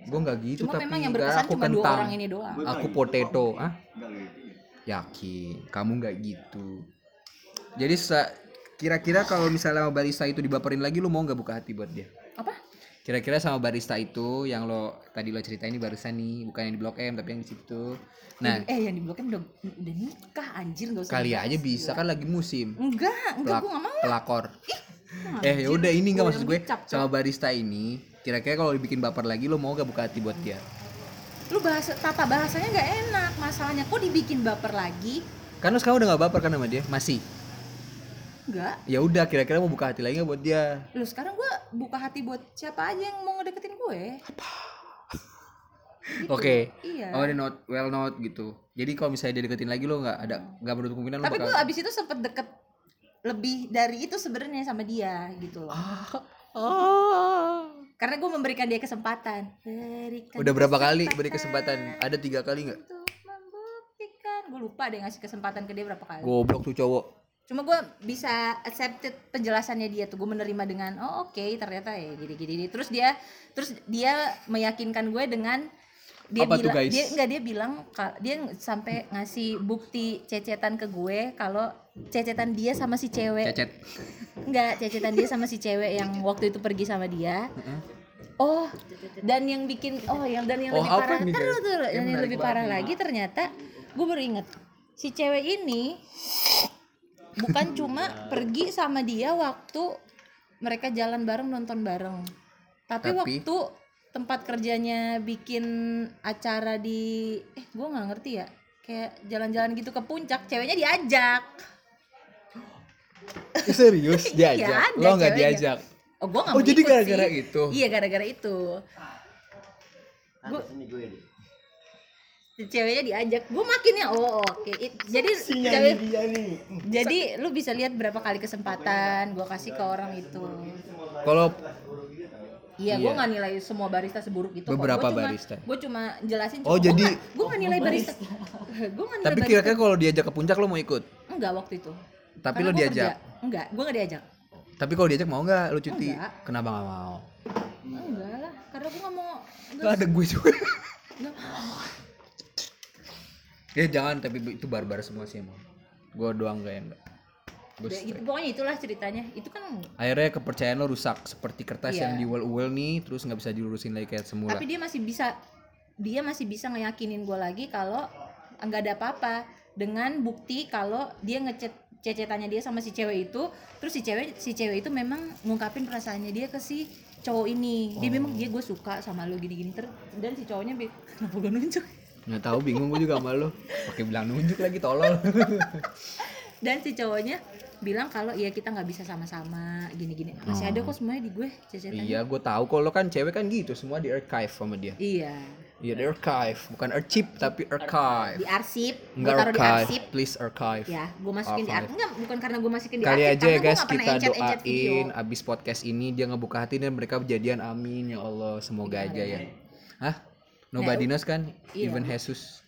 Gue nggak gitu cuma tapi memang yang berkesan aku cuma dua kentang. orang ini doang. Aku potato. Ah? Gitu yakin kamu nggak gitu. Jadi sa- kira-kira kalau misalnya sama barista itu dibaperin lagi lu mau nggak buka hati buat dia? apa? Kira-kira sama barista itu yang lo tadi lo ceritain ini barusan nih bukan yang di blok M tapi yang di situ. Nah eh yang di blok M udah udah nikah anjir gak usah kali aja bisa kan lagi musim. Enggak enggak Pelak- gue gak mau. pelakor. Wah, eh ya udah ini nggak Gua maksud gue dicap, sama barista ini kira-kira kalau dibikin baper lagi lo mau gak buka hati buat dia? Lu bahasa tata bahasanya nggak enak. Masalahnya kok dibikin baper lagi? Kan lo sekarang udah gak baper kan sama dia? Masih? Enggak ya udah kira-kira mau buka hati lagi gak buat dia? Lu sekarang gue buka hati buat siapa aja yang mau ngedeketin gue. Gitu. oke. Iya. Oh dia not well not gitu. Jadi kalau misalnya dia deketin lagi lo nggak ada nggak menutup kemungkinan tapi bakal gue abis itu sempet deket lebih dari itu sebenarnya sama dia gitu loh karena gue memberikan dia kesempatan. Berikan udah berapa kali beri kesempatan? Ada tiga kali nggak? gue lupa deh ngasih kesempatan ke dia berapa kali. Goblok tuh cowok. Cuma gue bisa accepted penjelasannya dia tuh. Gue menerima dengan oh oke ternyata ya gini gini gini. terus dia terus dia meyakinkan gue dengan dia Apa tuh, bilang guys? dia enggak dia bilang dia sampai ngasih bukti cecetan ke gue kalau cecetan dia sama si cewek cecet enggak cecetan dia sama si cewek yang waktu itu pergi sama dia oh dan yang bikin oh yang dan yang Oh, lebih parah nih, terus terus Yang yang lebih banget parah nih. lagi ternyata gue baru inget si cewek ini bukan cuma pergi sama dia waktu mereka jalan bareng nonton bareng tapi, Tapi? waktu tempat kerjanya bikin acara di eh gue nggak ngerti ya. Kayak jalan-jalan gitu ke puncak ceweknya diajak. Serius Iya, diajak. ada lo nggak diajak? Oh gue nggak Oh, jadi gara-gara sih. itu? iya gara-gara itu. Gue ceweknya diajak. Gue makin ya oh oke. It- jadi cewek dia nih. jadi lu bisa lihat berapa kali kesempatan gue kasih ke orang itu. Kalau iya gue Iya. nggak nilai semua barista seburuk itu Beberapa. Gua cuma, barista. gue cuma jelasin Oh, jadi- gue nggak nilai barista. Gue nggak nilai tapi kira-kira kalau diajak ke puncak lo mau ikut? Enggak waktu itu. Tapi Karena lo gua diajak? kerja. enggak gue nggak diajak. Tapi kalau diajak mau nggak? Lo cuti? Enggak. kenapa nggak mau? Enggak lah karena gue nggak mau. Gak ada gue juga. Enggak. ya jangan tapi itu barbar semua sih emang gue doang gak yang enggak Udah, gitu, pokoknya itulah ceritanya. Itu kan akhirnya kepercayaan lo rusak seperti kertas Iya. yang diuel-uel nih terus nggak bisa dilurusin lagi kayak semula. Tapi dia masih bisa dia masih bisa ngeyakinin gue lagi kalau nggak ada apa-apa. Dengan bukti kalau dia ngechat cecetannya dia sama si cewek itu terus si cewek si cewek itu memang ngungkapin perasaannya dia ke si cowok ini. Dia memang dia gue suka sama lo gini-gini terus dan si cowoknya bi- kenapa gue nunjuk? Nggak tahu bingung gue juga sama lo. Pakai bilang nunjuk lagi tolol. Dan si cowoknya bilang kalau iya kita nggak bisa sama-sama gini-gini. Masih ada kok semuanya di gue cecetannya iya gue tahu. Kalau lo kan cewek kan gitu semua di archive sama dia. Iya. Iya di archive. Bukan archive tapi archive. di arsip. Di archive. arsip. Please archive. Ya gue masukin di Archive. enggak bukan karena gue masukin di Kali arsip aja ya guys nggak kita video. doain abis podcast ini dia ngebuka hati dan mereka kejadian amin ya Allah. Semoga aja ya. Hah? Nobody knows kan? Iya. Even Jesus.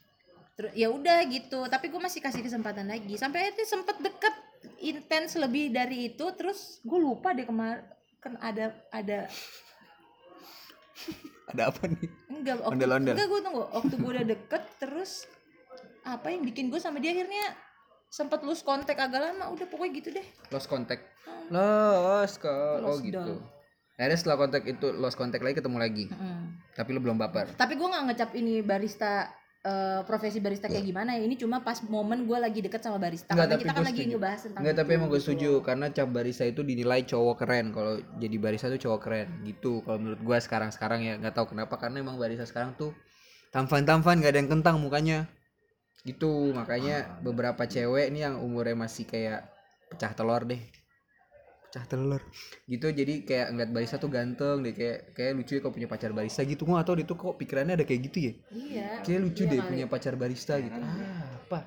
Terus ya udah gitu, tapi gue masih kasih kesempatan lagi. Sampai itu sempet deket intens lebih dari itu, terus gue lupa deh kemarin kan ada ada Ada apa nih? enggak waktu, Ondel-ondel. enggak gue tunggu waktu gue udah deket terus apa yang bikin gue sama dia akhirnya sempet lose kontak agak lama udah pokoknya gitu deh Lost contact. Lost call. Oh Lost gitu. dong. Akhirnya setelah kontak itu lost contact lagi ketemu lagi. Mm. Tapi lu belum baper. tapi gue nggak ngecap ini barista eh, profesi barista kayak gimana ya ini cuma pas momen gue lagi deket sama barista karena tapi kita kan lagi setuju. ngebahas tentang Enggak, tapi itu, emang gue gitu. setuju karena cap barista itu dinilai cowok keren. Kalau jadi barista tuh cowok keren gitu. Kalau menurut gue sekarang-sekarang ya nggak tahu kenapa karena emang barista sekarang tuh tampan-tampan nggak ada yang kentang mukanya. Gitu makanya beberapa cewek nih yang umurnya masih kayak pecah telur deh. Pecah telur. Gitu jadi kayak ngeliat barista tuh ganteng deh kayak kayak lucu ya kalau punya pacar barista gitu. Gue gak tau dia tuh kok pikirannya ada kayak gitu ya. iya Kayak lucu Iya deh kali. punya pacar barista gitu. Ah, apa?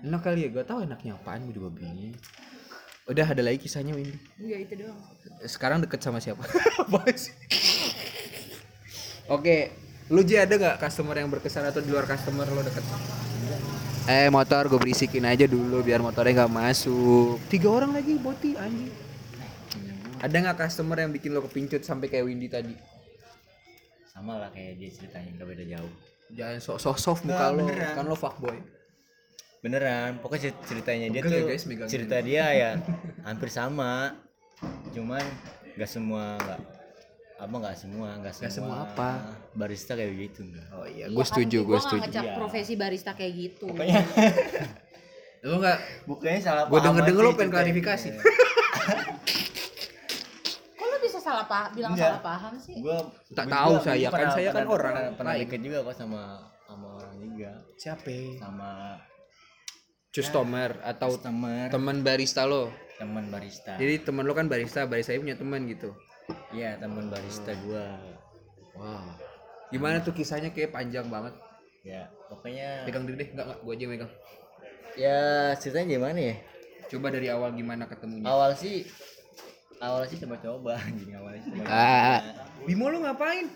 Enak kali ya, gak tahu enaknya apaan, gue juga bingung. Udah ada lagi kisahnya Windy. Iya itu doang Sekarang deket sama siapa? Apa sih? Oke, lu Ji ada nggak customer yang berkesan atau di luar customer lo deket? Eh motor gue berisikin aja dulu biar motornya nggak masuk. Tiga orang lagi boti anjing. Ada nggak customer yang bikin lo kepincut sampai kayak Windy tadi? sama lah kayak dia ceritanya nggak beda jauh Jangan sok-sok soft muka Nggak, lo, beneran. kan lo fuckboy. beneran pokoknya cer- ceritanya dia ya, tuh guys, cerita dia ya hampir sama cuman nggak semua nggak apa nggak semua nggak semua, semua apa? barista kayak gitu enggak Oh iya, Iya gue kan, setuju, gua gue setuju. ngecap Iya. profesi barista kayak gitu. pokoknya Lo nggak? bukannya salah Gue denger denger lo pengen klarifikasi. Salah paham, bilang Enggak. salah paham sih? gua Tak gua tahu juga saya, kan pernah- saya kan pernah- orang pernah, pernah lain. deket juga kok sama sama orang juga Siapa? sama Customer atau customer teman barista lo. teman barista Jadi teman lo kan barista, barista punya teman gitu. iya teman barista gua Wow. Gimana tuh kisahnya kayak panjang banget. ya pokoknya Pegang diri deh, enggak enggak, gue aja yang megang. ya ceritanya gimana ya Coba dari awal gimana ketemunya? awal sih awal sih coba-coba anjing awalnya sih Ah. Bimo lo ngapain?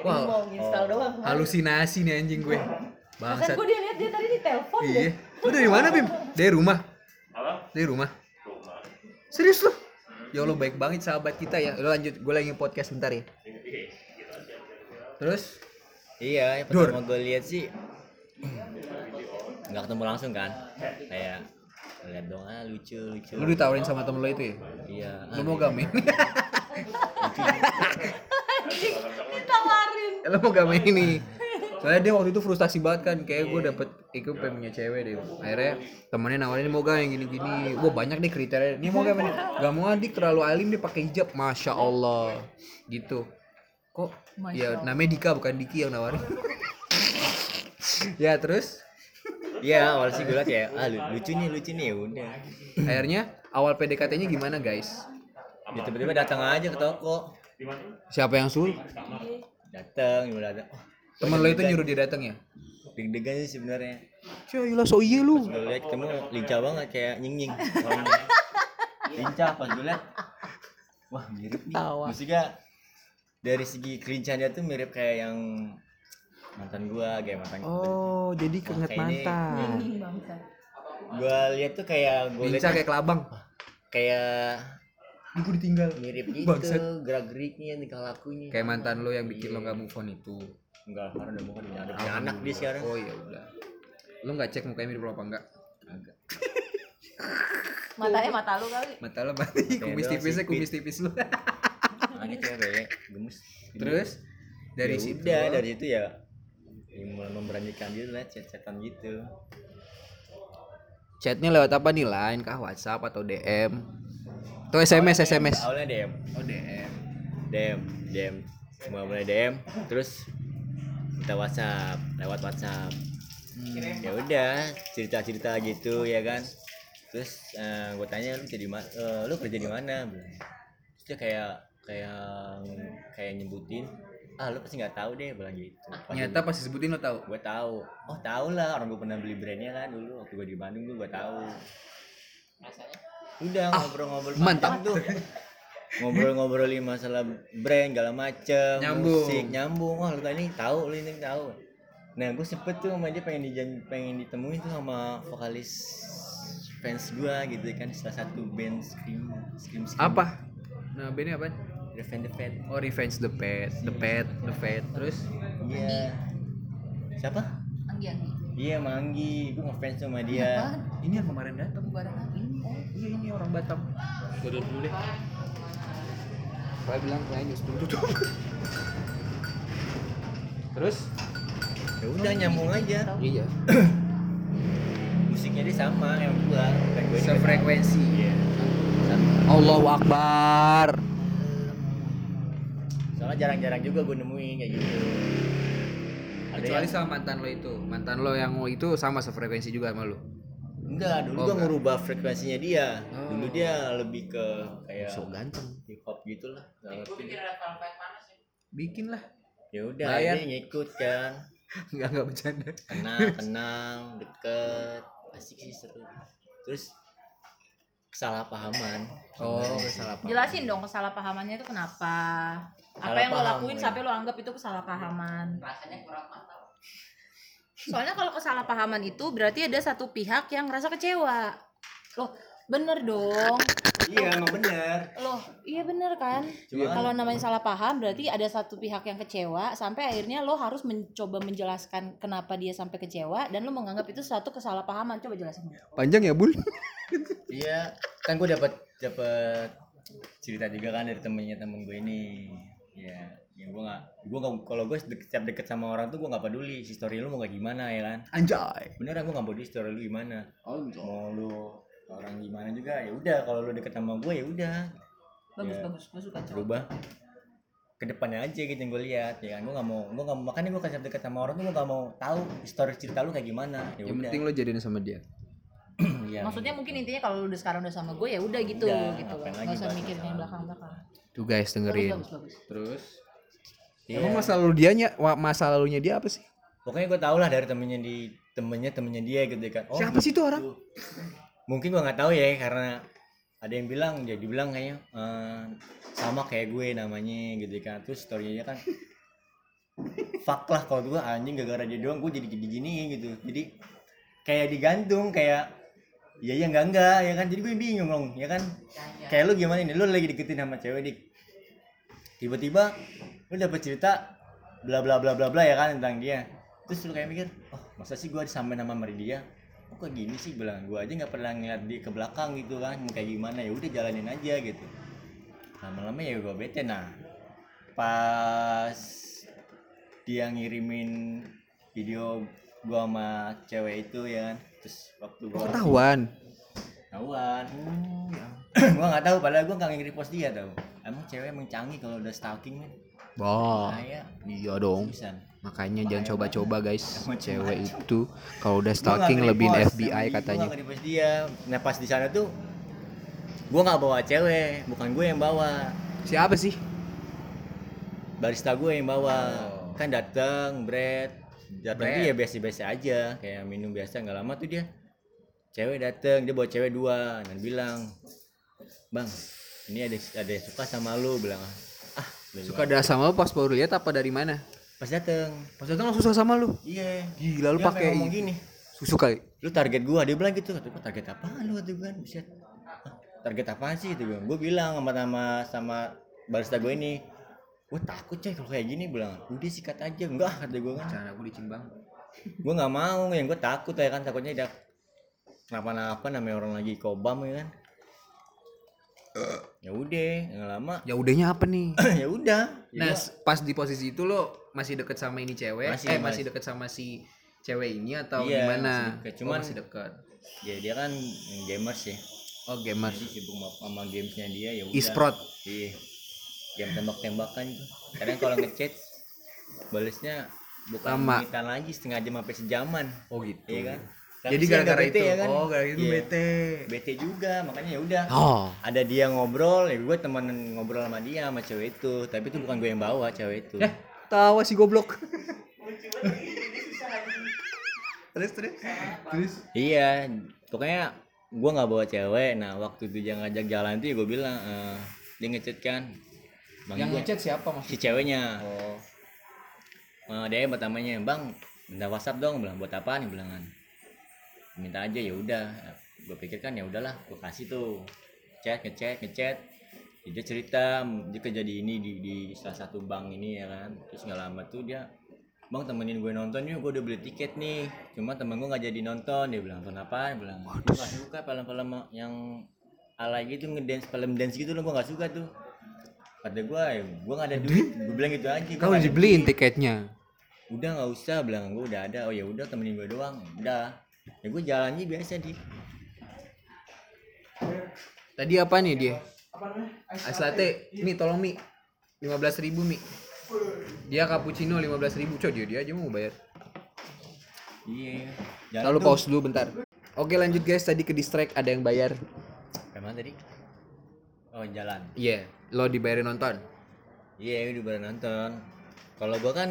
Wah, Mau install doang. halusinasi nih anjing gue. Kan Bangsat. gue dia lihat dia tadi di telepon deh. Iya. Lu dari mana, Bim? Dari rumah. Dari rumah. Serius lu? Ya Allah baik banget sahabat kita ya. Lu lanjut, gue lagi podcast bentar ya. Terus iya yang pertama gue lihat sih nggak ketemu langsung kan kayak lihat dong ah lucu lucu lu ditawarin sama temen lo itu ya? iya Lu mau gamen? Tawarin. lu mau gamen ini? Soalnya dia waktu itu frustasi banget kan, kayak gue dapet ikut pengen punya cewek deh. Akhirnya temennya nawarin mau gak yang gini-gini. Wah banyak deh kriteria. Ini mau gamen? Gak mau adik terlalu alim dia pakai hijab, masya Allah. Gitu. Kok? Ya namanya Dika bukan Diki yang nawarin. ya terus iya awal sih gue ya ah lu- lucu nih lucu nih ya udah akhirnya awal PDKT-nya gimana guys? dia tiba-tiba datang aja ke toko Siapa yang suruh? datang gimana datang oh, Temen lo itu nyuruh dia datang ya? deg-degan sih sebenarnya Cila so iya lu. gue lihat ketemu lincah banget kayak nying nying lincah pas gue lihat wah mirip nih maksudnya dari segi kelincahannya tuh mirip kayak yang mantan gua kayak mantan Oh, jadi keinget mantan. Gua lihat tuh kayak gua lihat kayak kelabang. kayak Ini gue ditinggal. mirip gitu Bangsat. gerak geriknya tingkah lakunya Kayak mantan lo yang bikin lo gak move on itu. enggak karena udah bukan ada punya anak dia sekarang Oh iya udah. Lo nggak cek mukanya mirip lo apa enggak? Agak. Matanya mata lu kali. Mata lo mati, kumis tipisnya kumis tipis lo. makanya cewek gemes Terus dari Ya situ udah dari itu ya ya mulai memberanikan diri lah chat-chatan gitu. Chatnya lewat apa nih? Line kah WhatsApp atau DM atau SMS SMS awalnya DM oh DM DM DM semua mulai DM terus kita WhatsApp lewat WhatsApp. Ya udah cerita cerita gitu ya kan? Terus gue tanya lu jadi mana lu kerja di mana? Terus dia kayak kayak kayak nyebutin ah lu pasti nggak tahu deh bilang gitu. Nyata pas disebutin lo tahu? gue tahu. Oh tahu lah orang gue pernah beli brandnya kan dulu waktu gue di Bandung gue gue tahu udah ngobrol-ngobrol. Ah, mantap. tuh? Ngobrol-ngobrolin masalah brand segala macem Nyambung. musik nyambung. Wah lu tadi tahu lu ini tahu. Nah gue sempet tuh sama dia pengen dijan pengen ditemuin tuh sama vokalis fans gue gitu kan salah satu band scream scream, scream. apa? Nah bandnya apa Revenge the Fat oh Revenge the Pet the Pet the Pet. Terus? Iya. Siapa? Anggi Anggi. iya Manggi gue ngefans sama dia. ini yang kemarin datang. Barang Anggi. iya ini orang Batam. Gue dulu deh. Saya bilang kayaknya setuju tuh terus? Ya udah nyambung aja. Iya. Musiknya dia sama yang gua. Sefrekuensi iya. Allahu Akbar soalnya jarang-jarang juga gua nemuin kayak gitu. Ada kecuali yang sama mantan lo itu. Mantan lo yang lo itu sama sefrekuensi juga sama lo enggak dulu Oh, gua enggak. ngerubah frekuensinya dia. Oh. dulu dia lebih ke kayak so ganteng. hip hop gitu lah Nggak ngerti. bikin lah. Ya udah dia ngikut kan. Nggak nggak bercanda. Kenal kenal deket. Asik sih seru. Terus kesalahpahaman oh salah apa Jelasin dong kesalahpahamannya itu kenapa? Apa yang lo lakuin ya. sampai lo anggap itu kesalahpahaman? Soalnya kalau kesalahpahaman itu berarti ada satu pihak yang ngerasa kecewa. Loh, bener dong. iya emang bener Loh, iya bener kan? Cuma- Kalau namanya salah paham berarti ada satu pihak yang kecewa sampai akhirnya lo harus mencoba menjelaskan kenapa dia sampai kecewa dan lo menganggap itu suatu kesalahpahaman. Coba jelasin. panjang ya bul Iya, kan gue dapat dapat cerita juga kan dari temennya temen gue ini. Ya yang gue nggak gue nggak kalau gue deket, setiap deket sama orang tuh gue nggak peduli si story lu mau kayak gimana ya kan? Anjay. beneran gue nggak peduli story lu gimana. Mau lu orang gimana juga ya udah. Kalau lu deket sama gue ya udah. Bagus Ya. bagus. Gue suka berubah ke depannya aja gitu yang gue lihat ya kan? Gue nggak mau gue nggak makanya gue kan deket sama orang tuh gue nggak mau tahu story cerita lu kayak gimana. Ya Yang penting lo jadiin sama dia. Iya. maksudnya mungkin intinya kalau lu udah sekarang udah sama gue ya udah gitu Udah, gitu nggak usah mikirin yang belakang belakang Tuh guys dengerin. bagus bagus Terus Iya. emang masa lalu dia masa lalunya dia apa sih? pokoknya gue tau lah dari temennya di temennya temennya dia gitu kan oh Siapa sih itu orang? mungkin gue nggak tahu ya karena ada yang bilang dia dibilang kayaknya eh, sama kayak gue namanya gitu kan terus storynya kan fuck lah kalau gue anjing gara-gara dia doang gue jadi jadi gini gitu jadi kayak digantung kayak iya ya enggak enggak ya kan? Jadi gue bingung dong ya kan? Kayak lu gimana nih lu lagi deketin sama cewek dik. Tiba-tiba lu dapet cerita bla bla bla bla bla ya kan tentang dia. Terus lu kayak mikir oh masa sih gue disampein sama sama dia oh, kok gini sih? Bilang gue aja nggak pernah ngeliat dia ke belakang gitu kan kayak gimana? Ya udah jalanin aja gitu. Lama-lama ya gue bete. Nah pas dia ngirimin video gua sama cewek itu ya kan terus waktu gua ketahuan. tahuan gua nggak tahu padahal gua nggak nge-repost dia tau emang cewek emang canggih kalau udah stalking men Wah. Bahaya. Iya dong. Susan. Makanya jangan coba-coba guys. Cewek itu kalau udah stalking nggak lebih nge-repost, FBI katanya. gua nge-repost dia nah pas di sana tuh gua nggak bawa cewek bukan gue yang bawa Siapa sih? barista gue yang bawa Oh. kan datang bread datang tuh ya biasa-biasa aja. Kayak minum biasa nggak lama tuh dia cewek datang dia bawa cewek dua. Dan bilang bang ini ada ada yang suka sama lu. Bilang ah dia Suka dah sama lo pas baru lihat apa dari mana? pas datang Pas datang langsung suka sama lu. iya. Gila lu pakai ngomong gini. Susu kali. lu target gua dia bilang gitu. Kata gua target apaan lu? Kata gua kan Buset. "Hah, target apaan sih? Itu gua. Gua bilang sama sama sama barista gue ini gue takut coy kalau kayak gini bilang udah sikat aja enggak kata gue kan Cara gue licin bang. gue nggak mau yang gue takut ya kan takutnya dia kenapa-napa namanya orang lagi kobam ya kan ya udah nggak lama Ya udahnya apa nih? ya udah Nah, pas di posisi itu lo masih deket sama ini cewek? Masih, eh, masih. masih deket sama si cewek ini atau Iya, gimana? masih deket. Oh, Cuman- masih deket. ya dia kan gamers ya Oh, gamers. jadi sibuk sama- sama gamesnya dia ya udah E-sport. iya game tembak-tembakan kadang kalau ngechat balesnya bukan Lama. menitan lagi setengah jam sampai sejaman Oh, gitu. iya kan Tapi Jadi gara-gara itu. ya kan? Oh, gara-gara itu Iya. bete. bete juga makanya ya udah Oh. ada dia ngobrol ya gue temen ngobrol sama dia sama cewek itu tapi itu bukan gue yang bawa cewek itu Eh, tawa si goblok. terus terus. Terus. iya pokoknya gue nggak bawa cewek nah waktu itu dia ngajak jalan tuh ya gue bilang eh, dia ngechat kan bang Yang ngechat siapa mas? si ceweknya. Oh. Eh, dia pertamanya bang minta WhatsApp dong. Bilang buat apa nih bilangan minta aja ya udah. Gue pikir kan ya udahlah gue kasih tuh. Chat ngechat ngechat. Dia cerita dia kerja di ini di, di salah satu bank ini ya kan. Terus nggak lama tuh dia bang temenin gue nonton yuk gue udah beli tiket nih. Cuma temen gue nggak jadi nonton. Dia bilang nonton apa? Dia bilang gue gak suka film-film yang alay gitu ngedance film dance gitu loh gue nggak suka tuh kata gue ya gue nggak ada duit. Gue bilang gitu aja Kau ada dibeliin tiketnya. udah nggak usah. Bilang gue udah ada. Oh ya udah temenin gue doang. Udah. Ya gue jalannya biasa di Tadi apa nih dia? Ice latte, Mi tolong Mi. 15.000 ribu Mi. Dia cappuccino 15.000 ribu. Coy dia, dia aja mau bayar. iya jalan Lalu pause dulu bentar. Oke lanjut guys, tadi ke distract ada yang bayar. Ke mana tadi? Oh jalan. Iya, lo dibayarin nonton. iya udah baru nonton. Kalau gue kan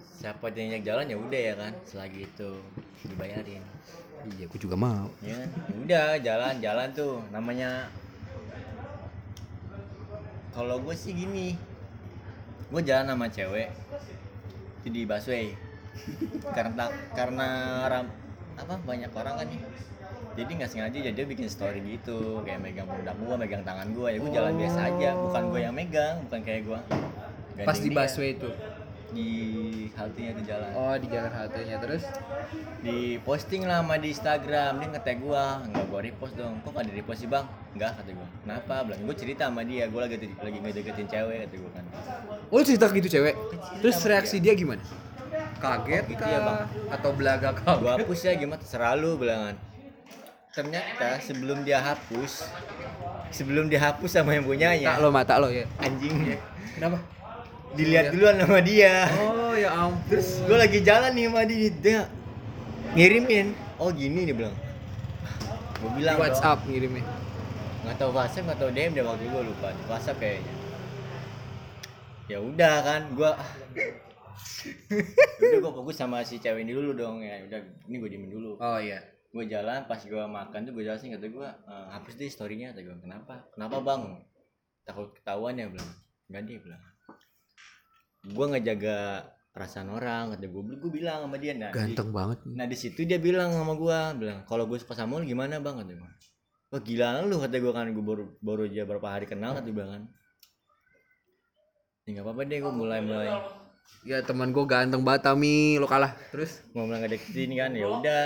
siapa yang jalan ya udah ya kan selagi itu dibayarin. Iya, aku juga mau. ya kan? Ya udah jalan jalan tuh. Namanya kalau gue sih gini gue jalan sama cewek itu di busway. Karena karena ram, apa banyak orang kan nih jadi nggak sengaja jadi dia bikin story gitu kayak megang pundak gua megang tangan gua. Ya gua jalan biasa aja bukan gua yang megang bukan kayak gua Pas di busway itu. di haltenya di jalan. Oh di jalan haltenya terus? Di posting lah sama di Instagram dia nge-tag gua. Nggak gua repost dong. Kok nggak di repost sih bang? Nggak kata gua. Kenapa? Bilang gua cerita sama dia. Gua lagi lagi ngedeketin cewek kata gua kan. Oh cerita gitu cewek? Terus reaksi dia. gimana? Kaget Gitu kah? ya, Bang. Atau belaga kah? gua hapus ya gimana? Terserah lu bilangan ternyata sebelum dia hapus sebelum dia hapus sama yang Tak punyanya lo mata lo ya. Anjing. Kenapa? dilihat duluan sama dia. Oh ya ampun. Terus gue lagi jalan nih sama dia. Dia ngirimin. Oh gini nih bilang. Gue bilang dong, WhatsApp ngirimnya nggak tahu WhatsApp nggak tahu DM deh waktu gue lupa WhatsApp kayaknya. Ya udah kan gue udah gue fokus sama si cewek ini dulu dong ya. Udah ini gue diemin dulu. Oh iya gue jalan pas gue makan tuh gue jelasin kata gue "Eh, hapus deh storynya kata gue kenapa? Kenapa bang? Takut ketahuan ya bilang. Nggak dia bilang. Gue ngejaga perasaan orang kata gue gue bilang sama dia nah di- Ganteng banget nih. Nah di situ dia bilang sama gua, bilang kalau gue suka sama lu gimana bang? kata gua. Wah gila lu kata gua kan gue baru baru aja berapa hari kenal kata gua kan. Ya nggak apa-apa deh gue mulai mulai. Ya teman gue ganteng banget Tami Lo kalah. Terus? mau mulai ngedeketin kan ya udah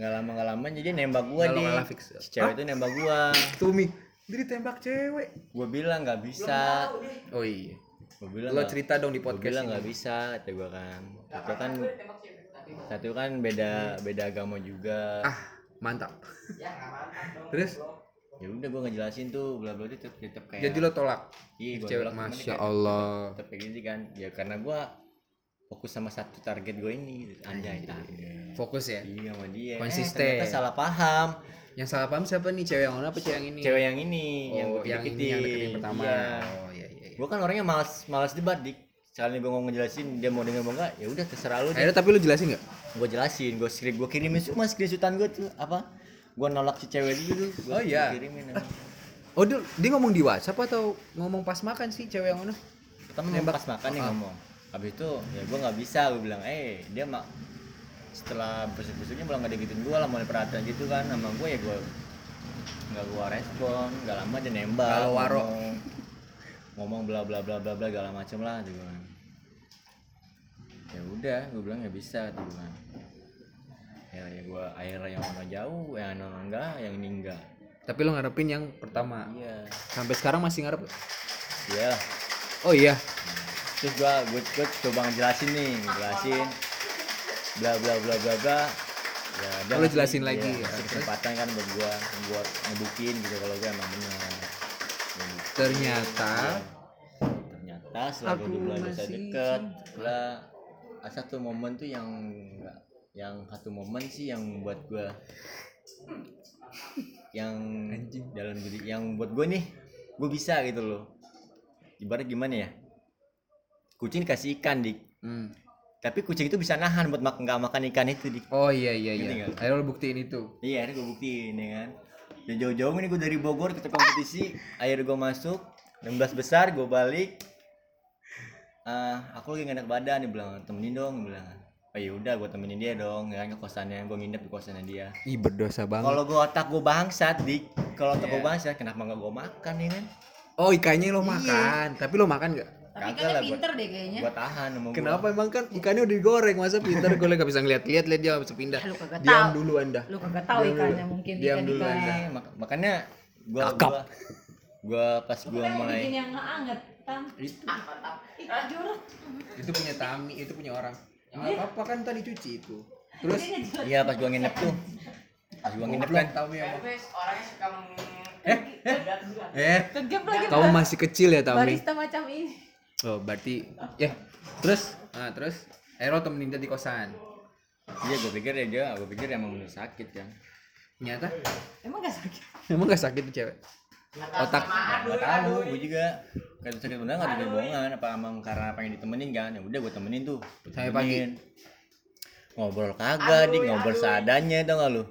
nggak lama nggak lama jadi nembak gua fix. Si cewek itu nembak gua. Tumi Jadi tembak cewek Gue bilang nggak bisa. Oh iya Gue bilang Lo cerita dong di gua podcast bilang ini. nggak bisa kata gua kan. Satu kan satu kan beda beda agama juga. Ah mantap Terus? Ya udah gua ngejelasin tuh bla bla itu tetep, tetep kayak Jadi lo tolak? Iya, gua Cewek bilang Masya kayak, Allah tetep- kayak gini kan ya karena gua fokus sama satu target gue ini gitu. anjay Fokus ya? iya sama dia Konsisten. eh, ternyata salah paham Yang salah paham siapa nih? Cewek yang mana apa cewek yang ini? cewek yang ini yang oh, gue yang ini yang deketin pertama iya. Oh iya iya, iya. gue kan orangnya malas malas debat dik sekali gue mau ngejelasin dia mau denger mau enggak ya udah terserah lu deh Akhirnya tapi lu jelasin gak? gue jelasin gue screen gue kirimin semua screenshotan gue tuh apa gue nolak si cewek dulu tuh gua Oh, iya. kirimin emang. Oh dia, dia ngomong di WhatsApp atau ngomong pas makan sih cewek yang mana? pertama Nembak. nembak pas makan nih Ah. ngomong habis itu ya gue nggak bisa gue bilang eh dia mak setelah besok-besoknya malah nggak digituin gue lah mulai perhatian gitu kan sama gue ya gue nggak gue respon nggak lama dia nembak Kalau waro. ngomong, ngomong bla bla bla bla bla segala macem lah gitu kan ya udah gue bilang ya bisa gitu kan ya ya gue akhirnya yang mana jauh yang mana enggak yang ini enggak Tapi lo ngarepin yang pertama. iya Sampai sekarang masih ngarep. iya Oh iya. Terus gua gua, gua coba ngejelasin nih ngejelasin. Bla bla bla bla bla. Ya dia lu jelasin iya, lagi, ya. ngasih kesempatan kan buat gua buat ngebuktiin gitu kalau gua emang benar Ya, Ternyata ternyata setelah Aku gua belajar bisa deket ada satu momen tuh yang yang satu momen sih yang buat gua yang dalam diri yang buat gue nih gue bisa gitu loh. Ibarat gimana ya kucing dikasih ikan dik Hmm. tapi kucing itu bisa nahan buat mak nggak makan ikan itu dik Oh iya iya iya. Akhirnya lo buktiin itu. iya ini gue buktiin ya kan ya jauh-jauh ini gue dari Bogor kita kompetisi akhirnya gue masuk 16 besar gue balik ah aku lagi gak enak badan dia bilang temenin dong dia bilang oh ya udah gue temenin dia dong ya kan ke kosannya gue nginep di kosannya dia Ih berdosa banget. kalau gue otak gue bangsat dik kalau otak gue Iya. bangsat kenapa nggak gue makan ya kan Oh ikannya lo Iya. makan, tapi lo makan gak? Tapi Kagak kan lah, pinter deh kayaknya. gue tahan sama gua. Kenapa emang kan ikannya udah digoreng masa pintar gue gak bisa ngeliat-liat liat dia gak bisa pindah. lu kagak Diam tahu. dulu anda. Lu kagak tahu Diam dulu. ikannya mungkin Diam ikan dulu, ikan. Anda. Eh, mak- makanya gua Kakap. gua gua pas gua Kan mau mulai bikin yang anget, tam. Itu, jorok. itu punya Tami, itu punya orang. Nggak apa-apa kan tadi cuci itu. Terus iya pas gua nginep tuh pas gua nginep kan Tami emang. Eh, Kegep lagi. kamu masih kecil ya Tami? barista macam ini. Oh berarti ya terus, nah terus, Ero temenin dia di kosan. iya gua pikir ya dia gua pikir emang bener sakit kan Ternyata Emang gak sakit? emang gak sakit tuh cewek. Otak. nggak tahu gua juga kan sakit bener nggak ada bohongan apa emang karena pengen ditemenin kan ya udah gua temenin tuh Sampai pagi. Temenin. ngobrol kagak dik ngobrol seadanya tau gak lu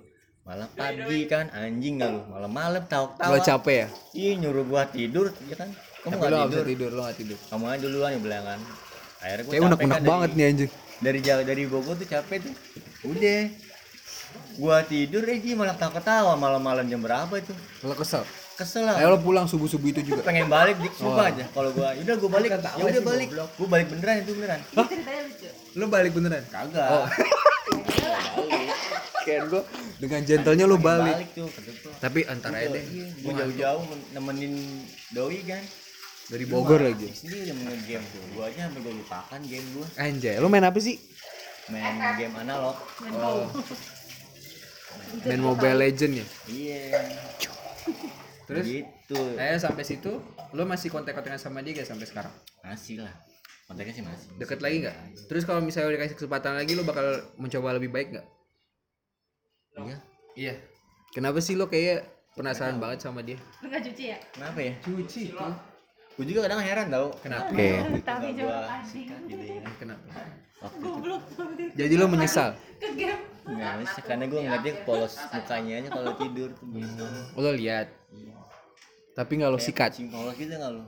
malah pagi kan anjing gak lu malam-malam tahu tahu Lo capek ya? Ih nyuruh gua tidur ya kan kamu Tapi nggak tidur. tidur, lo gak tidur. kamu aja duluan ya bilang kan. Akhirnya gua Kayak capek unek-unek kan dari- banget nih anjing. dari jauh dari Bogor tuh capek tuh. Udah. Gua tidur eh dia malah tahu ketawa malam-malam jam berapa itu? Lo kesel? kesel lah. Ayo lo pulang subuh-subuh itu juga. pengen balik dik sumpah aja kalau gua. Udah gua balik. Ya udah balik. gua balik beneran itu beneran. Ceritanya lucu. Lo balik beneran? kagak. Oh. Kayak gue dengan gentlenya lo balik. balik tuh ke depan Tapi antara aja. deh. gua jauh-jauh nemenin doi kan Dari Bogor lagi. sendiri main game tuh gua aja sampai gua lupakan game gua Anjay, lo main apa sih? main game analog Oh. Main Mobile Legend ya. iya Terus? gitu Eh sampai situ lo masih kontak-kontakan sama dia gak sampai sekarang? masih lah kontaknya sih masih Deket lagi nggak? Terus kalau misalnya dikasih kesempatan lagi lo bakal mencoba lebih baik nggak? iya Iya. Kenapa sih lo kayak penasaran banget sama dia? lu nggak cuci ya kenapa ya Cuci tuh. Gua juga kadang heran tau Kenapa? tapi Nggak gua anjing sikat gitu ya Kenapa? itu Jadi lo menyesal? ke game Nggak, karena gue ngeliatnya polos mukanya aja kalau tidur tuh bisa. Lo lihat. Tapi nggak lo sikat. Kucing polos gitu nggak lo?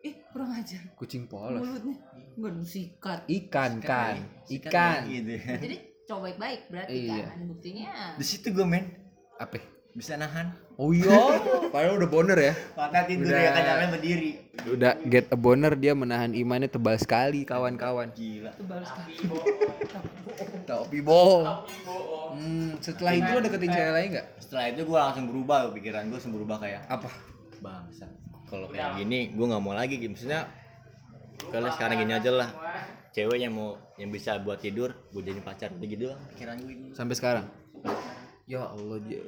ih kurang ajar Kucing polos. mulutnya nggak disikat Ikan kan. Sikat Ikan. Gitu. jadi coba baik-baik berarti Iya. kan buktinya Di situ gue men Apa? Bisa nahan. Oh iya. Padahal udah boner ya. Pada tidur Udah. ya kan nyampe berdiri. Udah get a boner dia menahan imannya tebal sekali kawan-kawan. Gila. tebal sekali Tapi bohong. Hmm, setelah itu lo deketin cewek lain nggak? Setelah itu gue langsung berubah pikiran gue langsung berubah kayak Apa? bangsa. Kalau kayak gini gue nggak mau lagi gitu. Maksudnya kalau sekarang gini aja lah. Cewek yang mau yang bisa buat tidur, gue jadi pacar udah gitu doang pikiran gue ini. Sampai sekarang. Ya Allah, Je.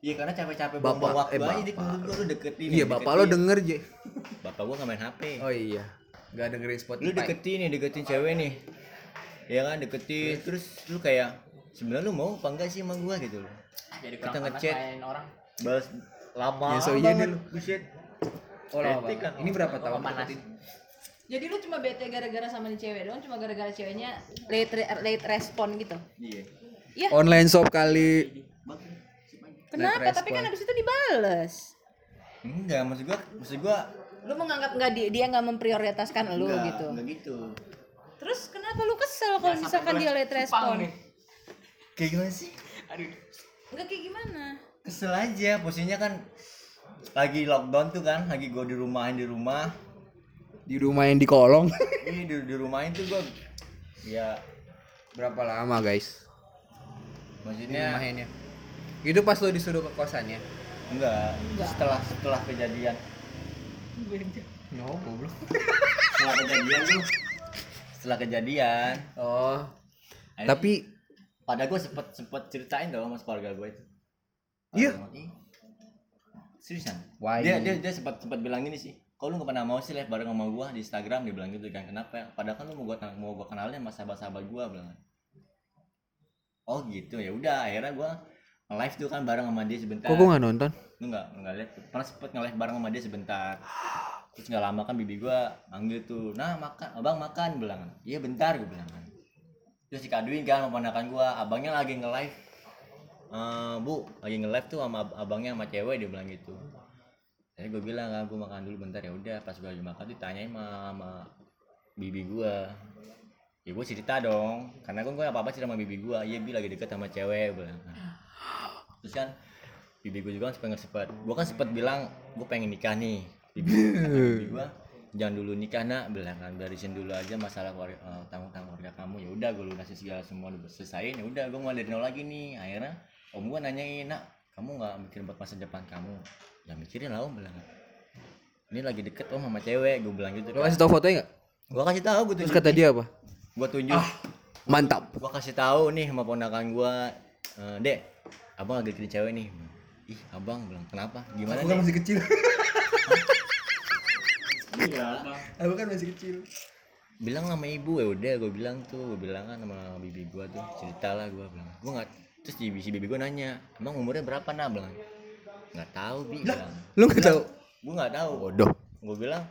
Iya karena capek-capek Bapak- waktu eh, aja di gue lu deketin. Iya, bapak lo denger, Je. Bapak gue nggak main HP. Oh iya. Gak dengerin lu Spotify. deketin nih deketin cewek nih ya kan deketin terus lu kayak sebenarnya lu mau apa enggak sih sama gua gitu loh kita ngechat orang balas lama Ya, so iya deh lu. buset Oh, lama kan. Ini berapa tahun deketin? jadi lu cuma bete gara-gara sama nih cewek doang cuma gara-gara ceweknya late re- late respon gitu iya Iya. Online shop kali. Kenapa? Late Tapi kan respon. abis itu dibales. enggak maksud gua maksud gua Lu menganggap nggak dia, dia nggak memprioritaskan lu enggak, gitu. enggak gitu Terus kenapa lu kesel kalau misalkan dia late respon? kayak gimana sih Enggak kayak gimana? kesel aja posisinya kan lagi lockdown tuh kan lagi gua di rumahin di rumah Di rumah yang di kolong. ini di, di rumahin tuh gua ya berapa lama, guys? maksudnya Rumahnya. Itu pas lo disuruh ke kosannya. enggak, setelah setelah kejadian. No, goblok. setelah kejadian tuh. Setelah kejadian. Oh. akhirnya- Tapi pada gue sempet sempet ceritain dong sama keluarga gue itu. Iya. Seriusan? Why? dia dia dia sempat sempat bilang gini sih. Kalau lu gak pernah mau sih live bareng sama gue di Instagram? Dia bilang gitu kan kenapa padahal kan lu mau gue mau gue kenalin sama sahabat-sahabat gue bilang. Oh gitu ya udah. Akhirnya gue live tuh kan bareng sama dia sebentar. Kok gue nggak nonton? lu nggak nggak lihat? Pernah sempet nge-live bareng sama dia sebentar. Terus nggak lama kan bibi gua manggil tuh nah makan. Abang makan. Bilang iya bentar. Gue bilang kan. Terus si Kadwin kan sama ponakan gua. Abangnya lagi nge-live. "Eh, bu lagi nge-live tuh sama ab- abangnya sama cewek dia bilang gitu. Jadi gue bilang kan gue makan dulu bentar. Ya udah pas gue lagi makan ditanyain sama, sama bibi gua. Ya gue cerita dong karena gue apa apa cerita sama bibi gua. Iya bi lagi deket sama cewek gue bilang kan terus kan bibi gue juga kan sempet sempet gue kan sempet bilang gue pengen nikah nih. Bibi, bibi gue jangan dulu nikah nak. Bilang kan barisin dulu aja masalah keluarga eh, tanggung-tanggung keluarga kamu. Ya udah gue lunasin segala semua udah selesaiin ya udah gue mulai dari nol lagi nih. Akhirnya om gue nanyain nak kamu nggak mikir buat masa depan kamu? Ya mikirin lah om bilang kan. ini lagi deket om sama cewek gue bilang gitu Lo kasih tau fotonya nggak? gue kasih tahu gue Terus kata dia apa? gue tunjuk. Mantap. gua kasih tahu nih sama ponakan gua eh, dek abang lagi deketin cewek nih. Ih abang bilang kenapa? Gimana nih? masih kecil. iya Aku kan masih kecil. bilang sama ibu ya udah gue bilang tuh gue bilang kan sama bibi gua tuh cerita lah gue bilang. Gue nggak terus si si bibi gua nanya emang umurnya berapa nah? Bilang nggak tahu bi. Bilang. Lu nggak tahu? gue nggak tahu. Bodoh. gue bilang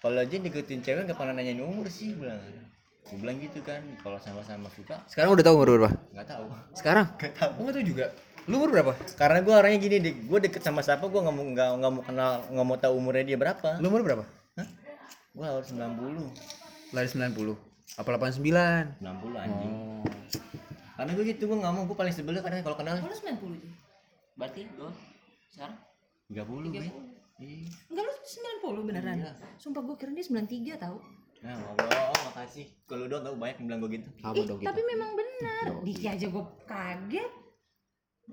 kalau aja deketin cewek nggak pernah nanyain umur sih bilang gue bilang gitu kan kalau sama-sama suka Sekarang udah tahu umur berapa? nggak tahu Sekarang? nggak tahu Lu nggak tahu juga. Lu umur berapa? karena gue orangnya gini deh gue deket sama siapa gue nggak mau nggak nggak mau kenal nggak mau tahu umurnya dia berapa Lu umur berapa? gue harus 90 Lahir 90. Apa 89? 90 anjing karena gue gitu gue nggak mau gue paling sebel karena kalau kenal Lu 90 aja. berarti gue sekarang 30 gue. Iya. Enggak lu 90 beneran. Iya. Sumpah gue kira dia 93 tau. Ya Allah, makasih. Kalau doang tau banyak yang bilang gue gitu. Sama Ih, dong kita. tapi memang benar. Diki aja gue kaget.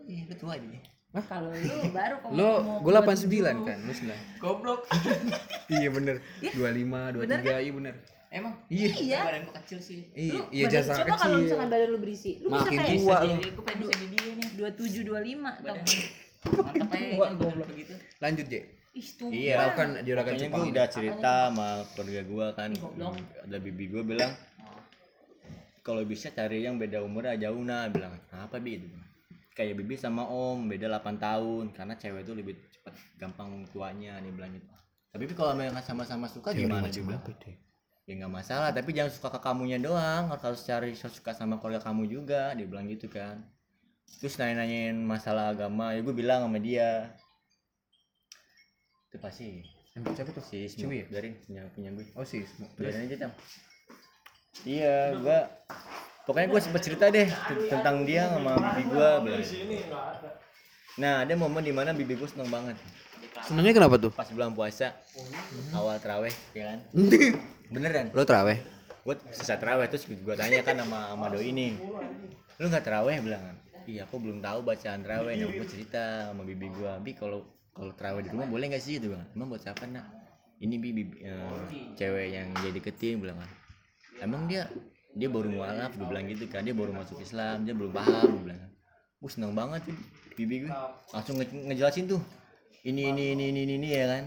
Iya, lu tua dia. Kalau lu baru kalau Lo gue 89 kan, lu 9. Goblok. iya bener. 25, 23, iya bener. Emang? Iya. Iya. Badan gue kecil sih. Iya, Lu iya badan- jangan Coba kalau kecil. misalkan badan lu berisi, lu Makin bisa kayak tua lu. Gue pengen bisa di dia nih. 27 25 tau. Mantap aja goblok begitu. Lanjut, Je. Ih. Iya. Kan juragan Jepang. gue udah cerita sama keluarga gue kan. Ada bibi gue bilang kalau bisa cari yang beda umur aja nah bilang apa bi? Itu kayak bibi sama om beda 8 tahun. Karena cewek itu lebih cepat gampang tuanya nih bilang gitu. Tapi Bi, kalau mereka sama-sama suka gimana dia bilang? ya? Nggak masalah. Tapi jangan suka ke kamunya doang. Harus harus cari suka sama keluarga kamu juga dia bilang gitu kan. Terus nanya-nanyain masalah agama ya gue bilang sama dia itu pasti. Yang siapa tuh? si Ciwi ya? biarin punya punya gue. Oh sih, biarin aja Tam. iya gua pokoknya gue sempet cerita deh tentang dia sama bibi gue nah ada momen di mana bibi gue seneng banget. Senengnya kenapa tuh? pas bulan puasa. Awal teraweh ya kan? Beneran Lo teraweh? gue sisa teraweh terus gue tanya kan sama sama doi ini. Lu nggak teraweh bilang kan. Iya aku belum tahu bacaan teraweh nah gue cerita sama bibi gue bi kalau kalau teraweh di rumah boleh nggak sih? Itu bilang emang buat siapa nak? Ini bibi eh, cewek yang dia deketin bilang kan emang dia dia baru mualaf? Gue bilang gitu kan. Dia baru masuk Islam dia belum paham gue bilang. Gue seneng banget tuh bibi gue. Langsung nge- ngejelasin tuh ini ini ini ini ini, ini ya kan.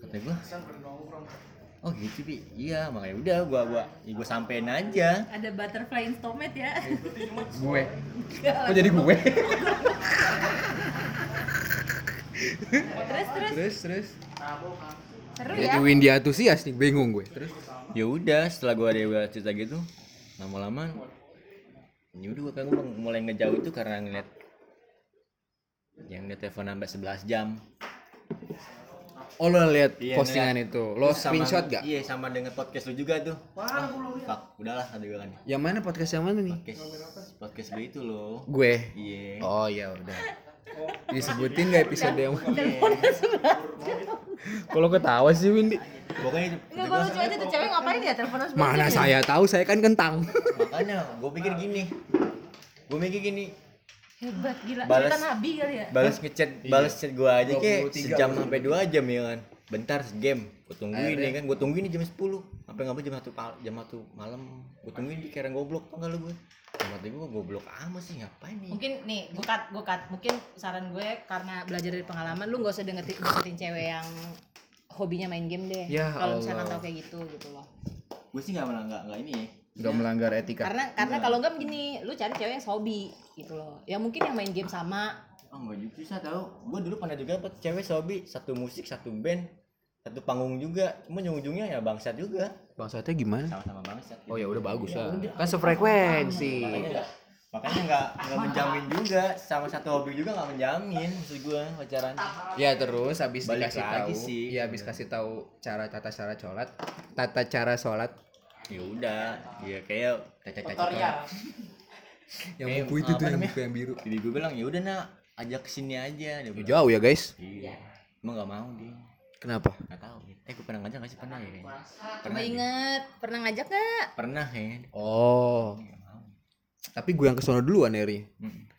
Kata gue oh gitu bi. Iya makanya udah gua gua ya gua sampein aja. Ada butterfly in stomach ya. Gue. Kok jadi gue? terus terus terus, terus. seru Jadi ya. Windy antusias nih, bingung gue. Terus? ya udah setelah gua ada cerita gitu lama-lama ya udah gua kan gua mulai ngejauh itu karena ngeliat yang dia telepon sampai 11 jam Oh lo lihat Iya, postingan itu, lo Terus sama- screenshot gak? iya sama dengan podcast lu juga tuh ah, fuck udahlah kata gua kan Yang mana podcast yang mana nih? podcast podcast lu itu loh Gue. iya Oh ya udah. Disebutin gak episode yang mana? Kalau ketawa sih Windy. pokoknya Enggak kalau lucu aja tuh cewek ngapain ya teleponan Mana ya? saya tahu, saya kan kentang. makanya gua pikir gini gua mikir gini Hebat gila. Balas- Cerita Nabi kali ya. balas ngechat balas chat gua aja kayak 23 sejam sampai dua jam ya kan bentar game gua tungguin ya kan gua tungguin di jam 10 sampai nggak jam satu jam satu malam gua tungguin di kira goblok tau gak lu gue sama gua goblok amat sih ngapain nih Mungkin nih, gue cut, gue cut. Mungkin saran gue karena belajar dari pengalaman, lu gak usah dengerin, deketin cewek yang hobinya main game deh. Ya kalau misalnya tahu kayak gitu gitu loh. gue sih nggak nggak nggak ini ya Gak melanggar etika. Karena karena kalau enggak begini, lu cari cewek yang hobi gitu loh. Ya mungkin yang main game sama. oh nggak juga susah tau gua dulu pernah juga dapet cewek sobi satu musik satu band satu panggung juga cuma ujung-ujungnya ya bangsat juga Bangsatnya gimana? sama-sama bangsat Oh ya udah bagus lah. Kan sefrekuensi. makanya makanya nggak nggak menjamin juga sama satu hobi juga nggak menjamin maksud gua pacaran Ya terus habis Balik dikasih lagi tahu, sih. ya habis kasih tahu cara tata cara sholat, tata cara sholat ya udah ya kayak yang Eh, buku itu apa tuh yang buku yang biru. jadi gue bilang ya udah nak ajak ke sini aja dia. Jauh ya guys. iya emang nggak mau dia Kenapa? nggak tahu eh gue pernah ngajak nggak sih pernah ya kayaknya Coba pernah deh. inget, pernah ngajak gak? pernah ya Oh, mau tapi gue yang kesono duluan Eri. Mm.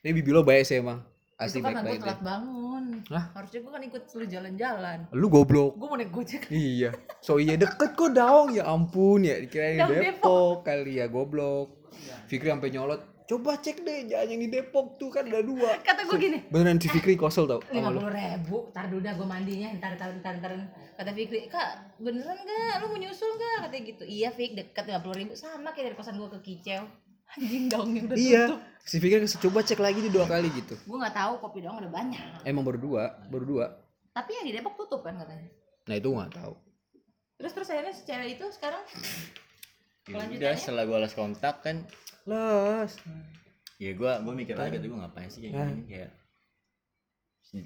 Ini bibi lo baik sih emang. Asli itu karena gue baik-baik telat bangun. Hah? Harusnya gue kan ikut lu jalan-jalan. Lu goblok. Gue mau naik gojek. Iya. So iya deket kok daong ya ampun ya dikirain Daong Depok kali ya goblok. Fikri sampai nyolot. Coba cek deh jalan yang di Depok tuh kan ada dua. Kata gue gini, Beneran si Fikri kosel tau. lima puluh ribu, tar dulu dah gue mandinya, ntar ntar ntar ntar. Kata Fikri, kak beneran gak? Lu mau nyusul gak? Katanya gitu. Iya Fik, deket lima puluh ribu, sama kayak dari kosan gue ke Kicau. Anjing daungnya udah Iya. tutup. Si Fikri kasih coba cek lagi nih dua kali gitu. Gue nggak tahu kopi daung ada banyak. Emang baru dua, baru dua. Tapi yang di Depok tutup kan katanya. Nah itu nggak tahu. Terus terus akhirnya si cewek itu sekarang udah setelah gue las kontak kan Las. ya gue gue mikir lagi tuh gue ngapain sih kayak gini kayak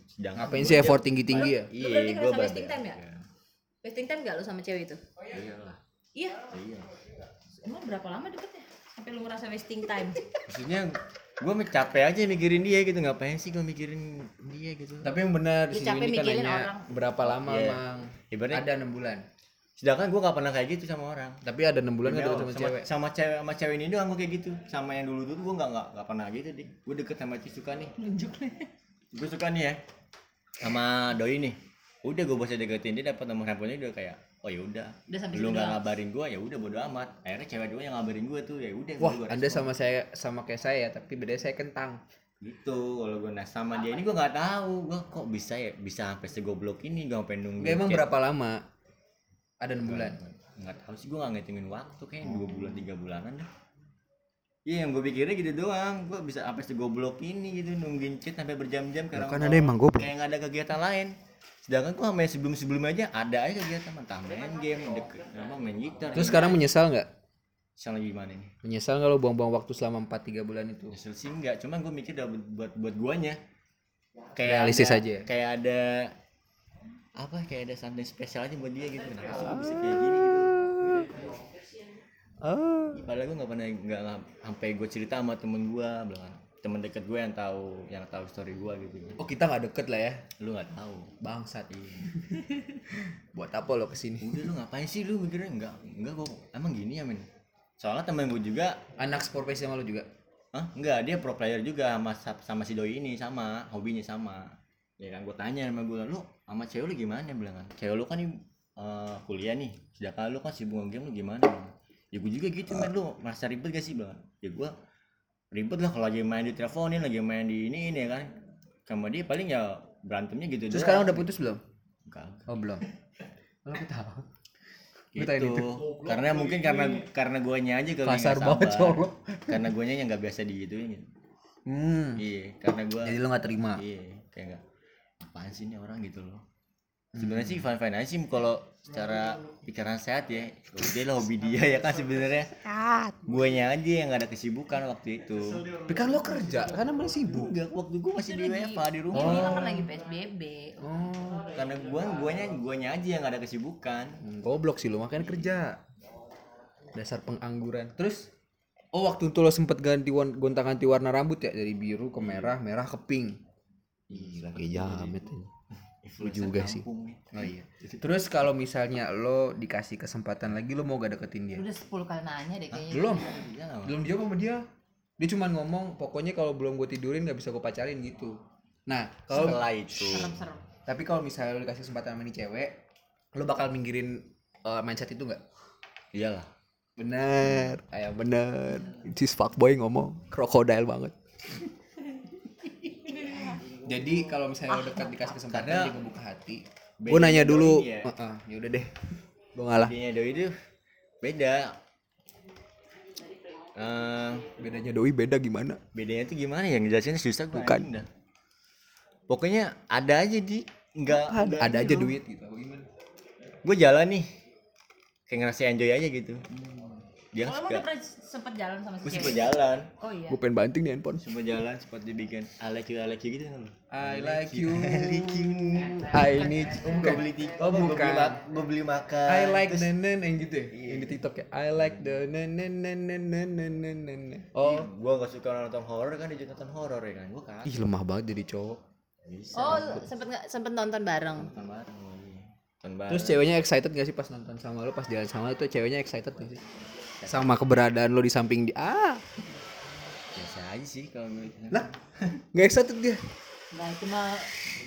sedang Ngapain sih effort tinggi tinggi ya? iya gue wasting time ya? wasting time gak lu sama cewek itu? iya lah Iya. iya Emang berapa lama deketnya? Sampai lu ngerasa wasting time? maksudnya gue capek aja mikirin dia gitu ngapain sih gue mikirin dia gitu Tapi yang benar di capek sini kan mikirin nanya orang. berapa lama Iya. Mang? Ibaratnya- Ada enam bulan. Sedangkan gue gak pernah kayak gitu sama orang. Tapi ada enam bulan Allah, sama sama, cewek? sama cewek sama cewek ini doang gue kayak gitu. Sama yang dulu dulu gue nggak nggak nggak pernah gitu deh gue deket sama Cisuka nih. Gue suka nih ya. Sama doi nih. Udah gue bisa deketin dia dapat nomor handphonenya udah kayak oh ya udah. Lu nggak ngabarin gue ya udah bodo amat. Akhirnya cewek dua yang ngabarin gue tuh ya udah Wah, gua Anda sama saya sama kayak saya, tapi bedanya saya kentang. gitu kalau gue nah sama dia ini gue nggak tahu. Gue kok bisa ya bisa sampai segoblok ini gue sampai nunggu emang berapa lama? Ada enam bulan. nggak tahu sih gue nggak ngitungin waktu kayak dua bulan tiga bulanan deh. Iya yang gue pikirnya gitu doang. Gue bisa sampai segoblok ini gitu Nungguin chat sampai berjam-jam karena kan ada emang goblok. Kayak nggak ada kegiatan lain. Sedangkan gue sama yang sebelum-sebelum aja Ada aja kegiatan. Entah main game deket, apa, Main gitar. Terus sekarang menyesal nggak? Lagi gimana nih Menyesal nggak lo buang-buang waktu selama 4-3 bulan itu? Nyesel sih enggak Cuman gue mikir udah buat, buat, buat guanya. Kayak Realistis ada, aja ya? Kayak ada Apa kayak ada something spesial aja buat dia gitu Kenapa sih bisa kayak gini gitu Ah. Padahal gue nggak pernah nggak nggak- sampai gue cerita sama temen gue, bilang temen deket gue yang tahu yang tahu story gue gitu. Oh kita nggak deket lah ya, Lu nggak tahu. bangsat. Buat apa lo ke sini? Udah lu ngapain sih lu mikirnya enggak enggak kok emang gini ya men. Soalnya temen gue juga, Anak sport sama lo juga? ah enggak dia pro player juga sama sama si doi ini sama hobinya sama. Ya kan gue tanya sama gue lu sama cewek lu gimana bilang kan. Cewek lu kan nih eh, kuliah nih, sedangkan lu kan sibuk game lu gimana? Ya gue juga gitu men lu merasa ribet gak sih bilang. Ya gue ribet lah kalau lagi main di teleponin lagi main di ini ini ya kan sama dia paling ya berantemnya gitu Terus sekarang udah putus belum? Enggak, Oh belum. Lo aku tahu. gitu. Itu. karena mungkin karena karena guanya aja kali Kasar banget cowok. karena guanya yang nggak biasa digituin gitu. Hmm. iya karena gua Jadi lo nggak terima. iya kayak nggak apaan sih ini orang gitu loh sebenarnya sih fine fine aja sih kalau secara pikiran sehat ya udah lah hobi dia ya kan sebenarnya guanya aja yang nggak ada kesibukan waktu itu Tapi kan lo kerja, karena masih sibuk. enggak waktu gua masih di WFA di rumah Ini lo kan lagi PSBB. Oh. karena gua guanya guanya aja yang nggak ada kesibukan Hmm, Goblok sih lo makanya kerja. Dasar pengangguran. Terus Oh waktu itu lo sempet ganti wan- gonta-ganti warna rambut ya dari biru ke merah, merah ke pink. Gila kayak jamet ini. Lu juga sih. Nih. Oh iya. Terus kalau misalnya lo dikasih kesempatan lagi lo mau gak deketin dia? Udah 10 kali nanya deh kayaknya. Belum. Iya? Belum jawab sama dia. Dia cuma ngomong pokoknya kalau belum gue tidurin gak bisa gue pacarin gitu. Nah, kalau setelah itu tapi kalau misalnya lo dikasih kesempatan sama nih cewek, lo bakal minggirin uh, mindset itu nggak? iyalah Bener, kayak bener. Cis fuckboy ngomong krokodil banget. Jadi kalau misalnya lo dekat dikasih kesempatan Karena dia ngebuka hati. beda Gue nanya dulu. ya. Heeh, ya udah deh. Gue ngalah. Bedanya doi itu beda. Eh, Bedanya doi beda gimana? bedanya tuh gimana ya ngejelasinnya susah gue Bukan. Pokoknya ada aja di nggak Ada, ada aja duit gitu. Gue jalan nih kayak ngerasa enjoy aja gitu dia oh, emang udah pernah jalan sama si gue sempat jalan. Oh iya. Gue pengen banting di handphone. Sempat jalan sempat dibikin I like you I like you gitu kan? I like you. I like you. I need gue beli tiket oh bukan. gue beli makan. I like the nen yang gitu ya? Iya. Yang di tiktok ya? I like the nen nen nen nen nen nen nen oh. gue gak suka nonton horor kan? Dia nonton horor ya kan? Gue kan ih lemah banget jadi cowok. Oh sempet nggak sempet nonton bareng? Nonton bareng iya. Terus ceweknya excited gak sih pas nonton sama lu? Pas jalan sama lu tuh ceweknya excited gak sih? Sama keberadaan lo di samping dia. Ah, biasa aja sih kalau gue. lah, nggak excited dia. Nah, cuma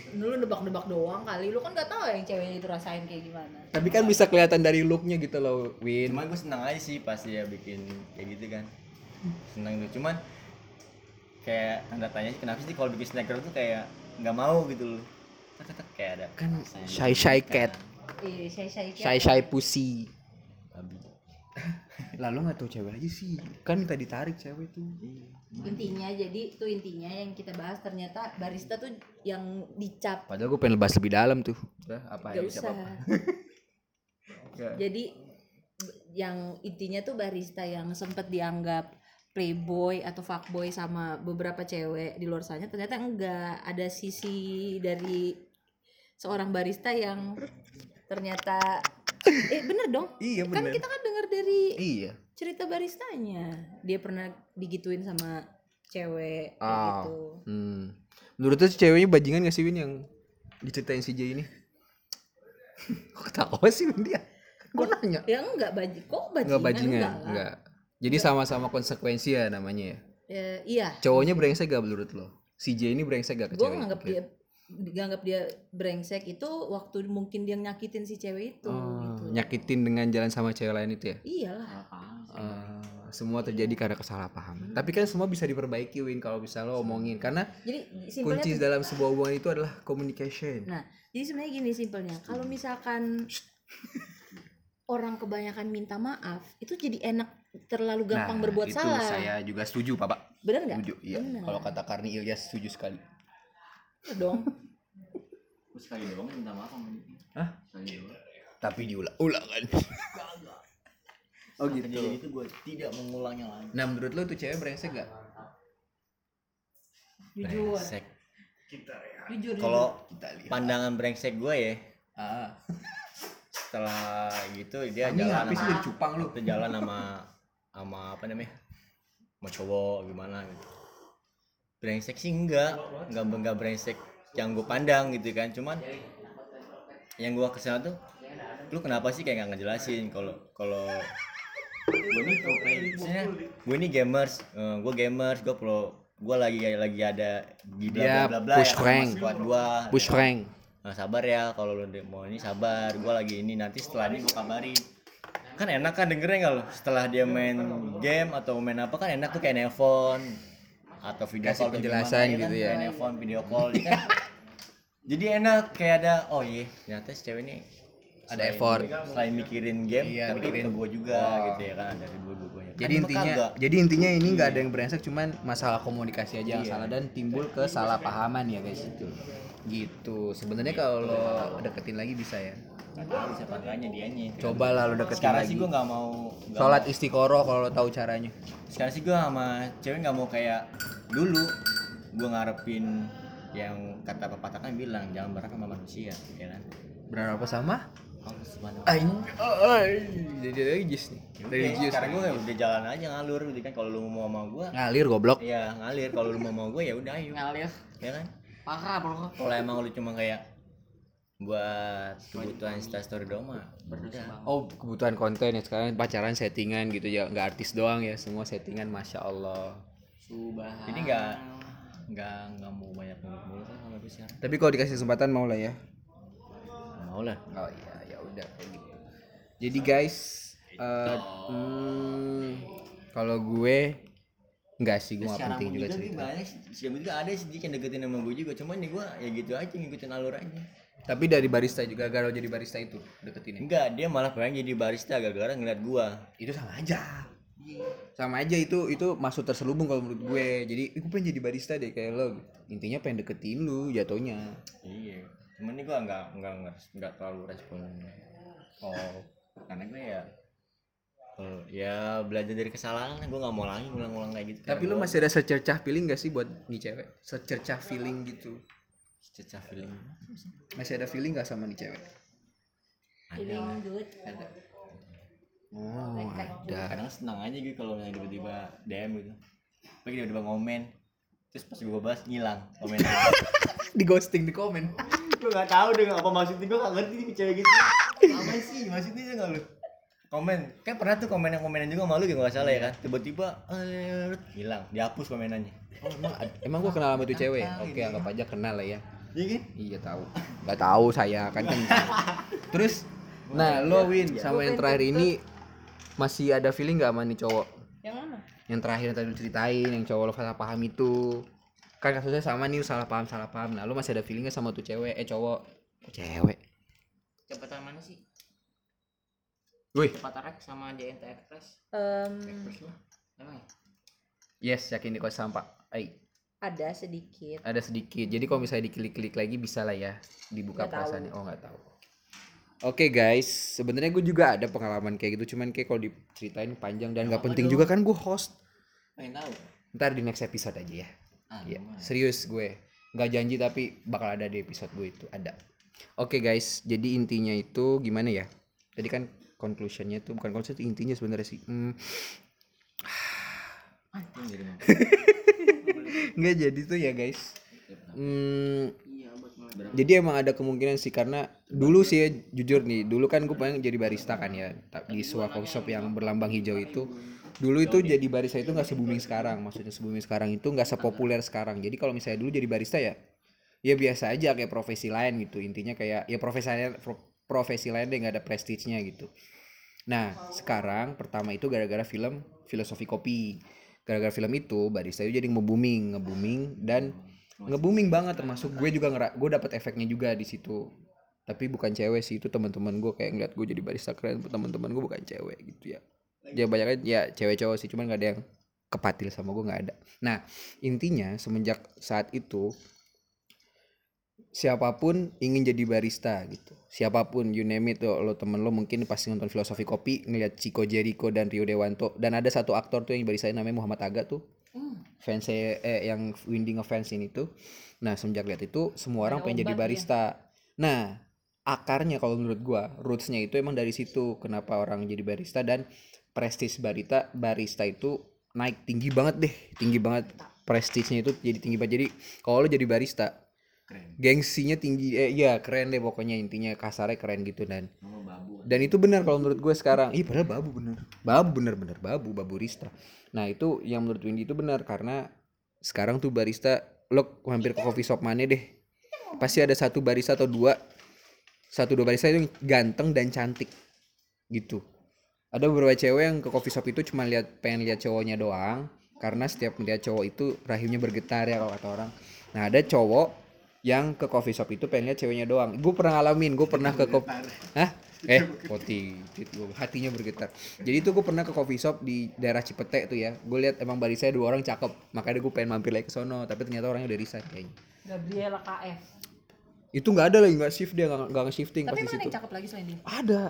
dulu nebak-nebak doang kali. Lu kan gak tahu yang ceweknya itu rasain kayak gimana. Tapi kan bisa kelihatan dari looknya gitu loh, Win. Cuman gue senang aja sih pas dia bikin kayak gitu kan. Senang tuh. Cuman kayak tanda tanya sih kenapa sih kalau bikin snapgram tuh kayak nggak mau gitu loh. Tetep kayak ada Kan shy shy cat, Iya, shy shy shy shy pussy. Lalu nggak tahu cewek aja sih. Kan minta ditarik cewek tuh. Intinya jadi tuh intinya yang kita bahas ternyata barista tuh yang dicap Padahal gue pengen lebas lebih dalam tuh. Udah, apa gak ya usah. apa. Jadi yang intinya tuh barista yang sempet dianggap playboy atau fuckboy sama beberapa cewek di luar sana ternyata enggak ada sisi dari seorang barista yang ternyata eh bener dong Iya kan kita kan dengar dari Iya. cerita baristanya dia pernah digituin sama cewek kayak Ah. gitu Hmm. Menurut lu ceweknya bajingan gak sih Win yang diceritain si J ini? Kok ketawa sih Win dia? Gue nanya. ya enggak baji kok bajingan Enggak bajingan, enggak enggak. Jadi sama-sama konsekuensi ya namanya ya. Ya, iya Cowoknya brengsek gak menurut lo? Si J ini brengsek gak ke gue cewek? nganggap dia nganggap dia brengsek itu waktu mungkin dia nyakitin si cewek itu Oh, gitu nyakitin dengan jalan sama cewek lain itu ya? iyalah Eh, semua terjadi karena kesalahpahaman. Tapi kan semua bisa diperbaiki Win kalau bisa lo omongin karena jadi kunci tuh- dalam sebuah hubungan itu adalah communication. Nah, jadi sebenarnya gini simpelnya. Kalau misalkan orang kebanyakan minta maaf, itu jadi enak terlalu gampang Nah, berbuat itu salah. Saya juga setuju, Bapak. Bener nggak? Setuju. Iya. Kalau kata Karni Ilyas setuju sekali. Iya dong. Sekali doang minta maaf sama dia. Hah? Sekali doang. Tapi diulang-ulang kan. oh gitu. Kejadian itu gue tidak mengulangnya lagi. Nah, menurut lo tuh cewek brengsek gak? Jujur. Brengsek. Jujur. Kalau Kita lihat. pandangan brengsek gue ya, Ah. setelah gitu dia Ini jalan habis sama, dari cupang lu. itu jalan sama sama apa namanya sama cowok gimana gitu brengsek sih enggak. Enggak enggak brengsek yang gue pandang gitu kan. Cuman yang gue ke sana tuh lu kenapa sih kayak nggak ngejelasin kalau kalau gue ini pro player gue ini gamers gue gamers gue pro gue lagi lagi ada di bla bla bla bla push ya, rank. squad gue Push rank. Nah, sabar ya kalau lu mau ini sabar. Gue lagi ini nanti setelah ini gue kabarin. Kan enak kan dengernya nggak lo setelah dia main game atau main apa kan enak tuh kayak nelpon atau video Kasih call penjelasan gimana, gitu kan? ya. Nelpon video call ya kan jadi enak kayak ada oh iya ternyata si cewek ini Ada selain- effort. selain mikirin game Iya, tapi mikirin- gue juga Oh. gitu ya kan ada dua duanya Jadi intinya, jadi intinya ini nggak ada yang brengsek, cuman masalah komunikasi aja yang Iya. salah dan timbul kesalahpahaman ya guys itu. Gitu. Sebenarnya kalau deketin lagi bisa ya. Nggak tahu siapa tanya dianya Coba lah lo deketin sekarang lagi. sih gue nggak mau nggak Sholat istiqoroh kalau lo tahu caranya. sekarang sih gue sama cewek nggak mau kayak dulu gue ngarepin yang kata pepatah kan bilang jangan berharap sama manusia ya kan Berharap apa sama? Allah subhanahu wa ta'ala. Jadi religius nih. Ya Religius. sekarang gue udah jalan aja ngalur gitu kan kalau lu mau sama gue Ngalir goblok. ya ngalir kalau lu mau sama gue ya udah ayo Ngalir. ya kan Parah bro. kalau emang lu cuma kayak buat kebutuhan Insta story doang mah udah Oh kebutuhan konten ya sekarang pacaran settingan gitu ya nggak artis doang ya semua settingan masya Allah. Subhan. jadi nggak nggak nggak mau banyak muluk-muluk kan sama gue sekarang Tapi kalau dikasih kesempatan mau lah ya. Mau lah Oh iya ya udah kayak gitu. Jadi guys, eh, hmm, kalau gue nggak sih gue sekarang penting juga juga cerita. banyak sih sekarang juga ada sih yang deketin sama gue juga cuman nih gue ya gitu aja ngikutin alur aja Tapi dari barista juga gara jadi barista itu deketin enggak dia malah pengen jadi barista gara-gara ngeliat gue Itu sama aja. Sama aja itu itu masuk terselubung kalau menurut gue. Jadi gue pengen jadi barista deh kayak lo. Intinya pengen deketin lu jatuhnya. iya cuman nih gue nggak nggak nggak nggak terlalu respon oh karena gue ya oh, ya belajar dari kesalahan gue nggak mau lagi ngulang-ngulang kayak gitu Tapi lu masih ada secercah feeling gak sih buat nih cewek? Secercah feeling gitu. Cecah feeling Masih ada feeling gak sama nih cewek? Feeling good. Ada. Oh, ada. kadang senang aja gitu kalau misalnya tiba-tiba DM gitu tapi tiba-tiba ngomen terus pas gue bahas ngilang komen di ghosting di komen. gue nggak tahu deh apa maksudnya gue nggak ngerti nih cewek gitu apa sih maksudnya nggak lu komen kan pernah tuh komen yang komenan juga malu gitu nggak salah ya kan tiba-tiba eh, hilang dihapus komenannya Oh, emang emang gua kenal sama tuh cewek. Oke, anggap aja kenal lah ya. Iya kan Iya tahu. Gak tahu saya kan kan. Terus nah lo Win sama yang terakhir ini masih ada feeling gak sama nih cowok? Yang mana? Yang terakhir yang tadi lu ceritain yang cowok lo salah paham itu. Kan kasusnya sama nih salah paham salah paham. Nah, lo masih ada feeling gak sama tuh cewek? Eh cowok. Kok cewek? Cepatan mana sih? Wih, Cepat Rex sama JNT Express. Em, Emang ya? yes yakin di kos sampah. Ay, ada sedikit. ada sedikit. Jadi kalau misalnya diklik-klik lagi bisa lah ya dibuka tahu. perasaannya. Oh nggak tahu. Oke guys, sebenarnya gue juga ada pengalaman kayak gitu, cuman kayak kalau diceritain panjang dan nggak penting juga kan gue host. pengen tahu Ntar di next episode aja ya. ah, Iya, serius gue. Nggak janji tapi bakal ada di episode gue itu ada. Oke guys, jadi intinya itu gimana ya? Tadi kan conclusionnya tuh bukan conclusion intinya sebenarnya sih. Hmm, nggak jadi tuh ya guys. Hmm, jadi emang ada kemungkinan sih karena dulu sih ya, jujur nih dulu kan gue pengen jadi barista kan ya di sebuah coffee shop yang berlambang hijau itu. Dulu itu jadi barista itu nggak se booming sekarang maksudnya se booming sekarang itu nggak sepopuler sekarang. Jadi kalau misalnya dulu jadi barista ya ya biasa aja kayak profesi lain gitu. Intinya kayak ya profesi lain profesi lain deh nggak ada prestige-nya gitu. Nah sekarang pertama itu gara-gara film filosofi kopi gara-gara film itu barista itu jadi nge-booming nge-booming dan nge-booming banget termasuk gue juga ngera gue dapat efeknya juga di situ. Tapi bukan cewek sih itu teman-teman gue kayak ngeliat gue jadi barista keren teman-teman gue bukan cewek gitu ya. Ya banyak ya cewek cowok sih cuman gak ada yang kepatil sama gue nggak ada. Nah intinya semenjak saat itu siapa pun ingin jadi barista gitu. Siapa pun you name it lo, lo temen lo mungkin pasti nonton filosofi kopi ngeliat Chico Jericho dan Rio Dewanto. Dan ada satu aktor tuh yang baristain namanya Muhammad Aga tuh. Fans eh yang Windy ngefans ini tuh. Nah semenjak lihat itu semua orang pengen jadi barista. Nah akarnya kalau menurut gua rootsnya itu emang dari situ kenapa orang jadi barista dan prestis barista barista itu naik tinggi banget deh. Tinggi banget. Prestisnya itu jadi tinggi banget. Jadi kalau lo jadi barista Keren. gengsinya tinggi eh iya keren deh pokoknya intinya kasarnya keren gitu dan Oh, babu. dan itu benar kalau menurut gue sekarang. Ih padahal babu bener. Babu bener bener babu babu barista nah itu yang menurut Windy itu benar karena sekarang tuh barista lo hampir ke coffee shop mana deh. Pasti ada satu barista atau dua satu dua barista itu ganteng dan cantik gitu. Ada beberapa cewek yang ke coffee shop itu cuma lihat pengen lihat cowoknya doang karena setiap melihat cowok itu rahimnya bergetar ya kalau kata orang. Nah ada cowok yang ke coffee shop itu pengen lihat ceweknya doang. Gue pernah ngalamin gue pernah ke kopi Hah? eh poti gue hatinya bergetar. Jadi itu gue pernah ke coffee shop di daerah Cipete tuh ya. Gue lihat emang barista dua orang cakep. Makanya gue pengen mampir lagi ke sono tapi ternyata orangnya udah resign kayaknya. Gabriela KF itu nggak ada lagi nggak shift dia nggak nggak nge-shifting pas tapi di mana situ. yang cakep lagi selain dia? Ada.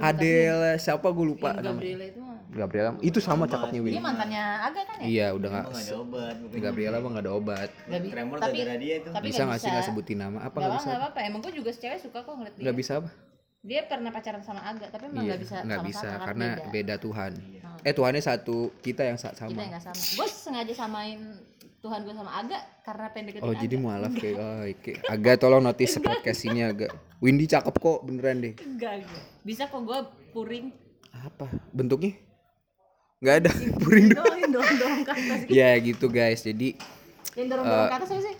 Adele siapa gue lupa Yang namanya. Gabriela itu Gabriela itu sama cakepnya dia Win mantannya Aga kan ya? Iya udah Emang nggak nggak ada obat. Gabriela mah nggak ada obat. Bi- Tremor tapi gara-gara dia tuh. tapi bisa nggak nggak sih nggak sebutin nama? Apa Gak nggak apa bisa? nggak apa-apa. Emang gue juga cewek suka kok ngeliat dia. Nggak bisa apa? Dia pernah pacaran sama Aga tapi emang iya nggak bisa nggak sama-sama bisa karena beda. beda Tuhan. Hmm. eh Tuhannya satu kita yang sa- kita sama yang nggak sama. Gue sengaja samain Tuhan gue sama Aga karena deketin oh Aga. jadi mualaf kayak oh, oke agak tolong notice podcast ini agak Windy cakep kok beneran deh. Enggak enggak bisa kok gue puring. Apa? Bentuknya nggak ada. Puring dong doang yang dorong dorong ke atas ya gitu guys. Jadi yang dorong dorong ke atas apa sih?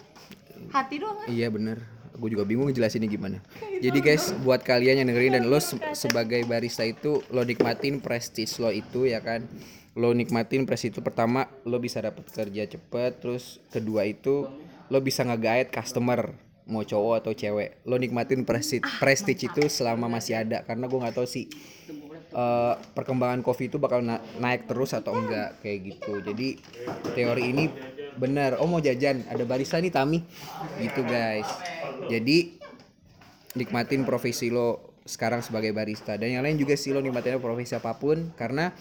Hati doang kan? Iya bener. Gue juga bingung ngejelasinnya gimana. Jadi guys buat kalian yang dengerin dan lo se- sebagai barista itu Lo nikmatin prestige lo itu ya kan? Lo nikmatin prestige itu pertama Lo bisa dapat kerja cepet. Terus kedua itu Lo bisa nge-guide customer Mau cowok atau cewek. Lo nikmatin prestige, prestige itu selama masih ada. Karena gue gak tahu sih eh, Perkembangan kopi itu bakal na- naik terus atau enggak Kayak gitu. Jadi teori ini benar. Oh mau jajan. Ada barista nih Tami. Gitu guys. Jadi nikmatin profesi lo sekarang sebagai barista. Dan yang lain juga sih lo nikmatin profesi apa pun. Karena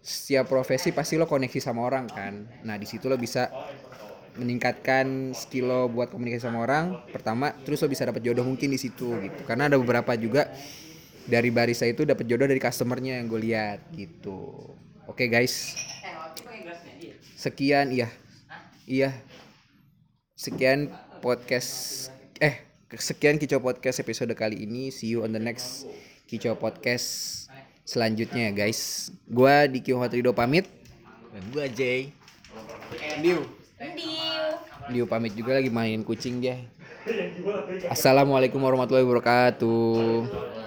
setiap profesi pasti lo koneksi sama orang kan. Nah di situ lo bisa meningkatkan skill lo buat komunikasi sama orang pertama. Terus lo bisa dapat jodoh mungkin di situ gitu. Karena ada beberapa juga dari barista itu dapat jodoh dari customernya yang gue lihat gitu. Oke guys. Sekian iya. Iya. Sekian podcast eh sekian kicau podcast episode kali ini. See you on the next kicau podcast selanjutnya ya guys. Gua Diki Hotrido pamit. Dan gua Jay. Diu Diu pamit juga lagi main kucing dia. Assalamualaikum warahmatullahi wabarakatuh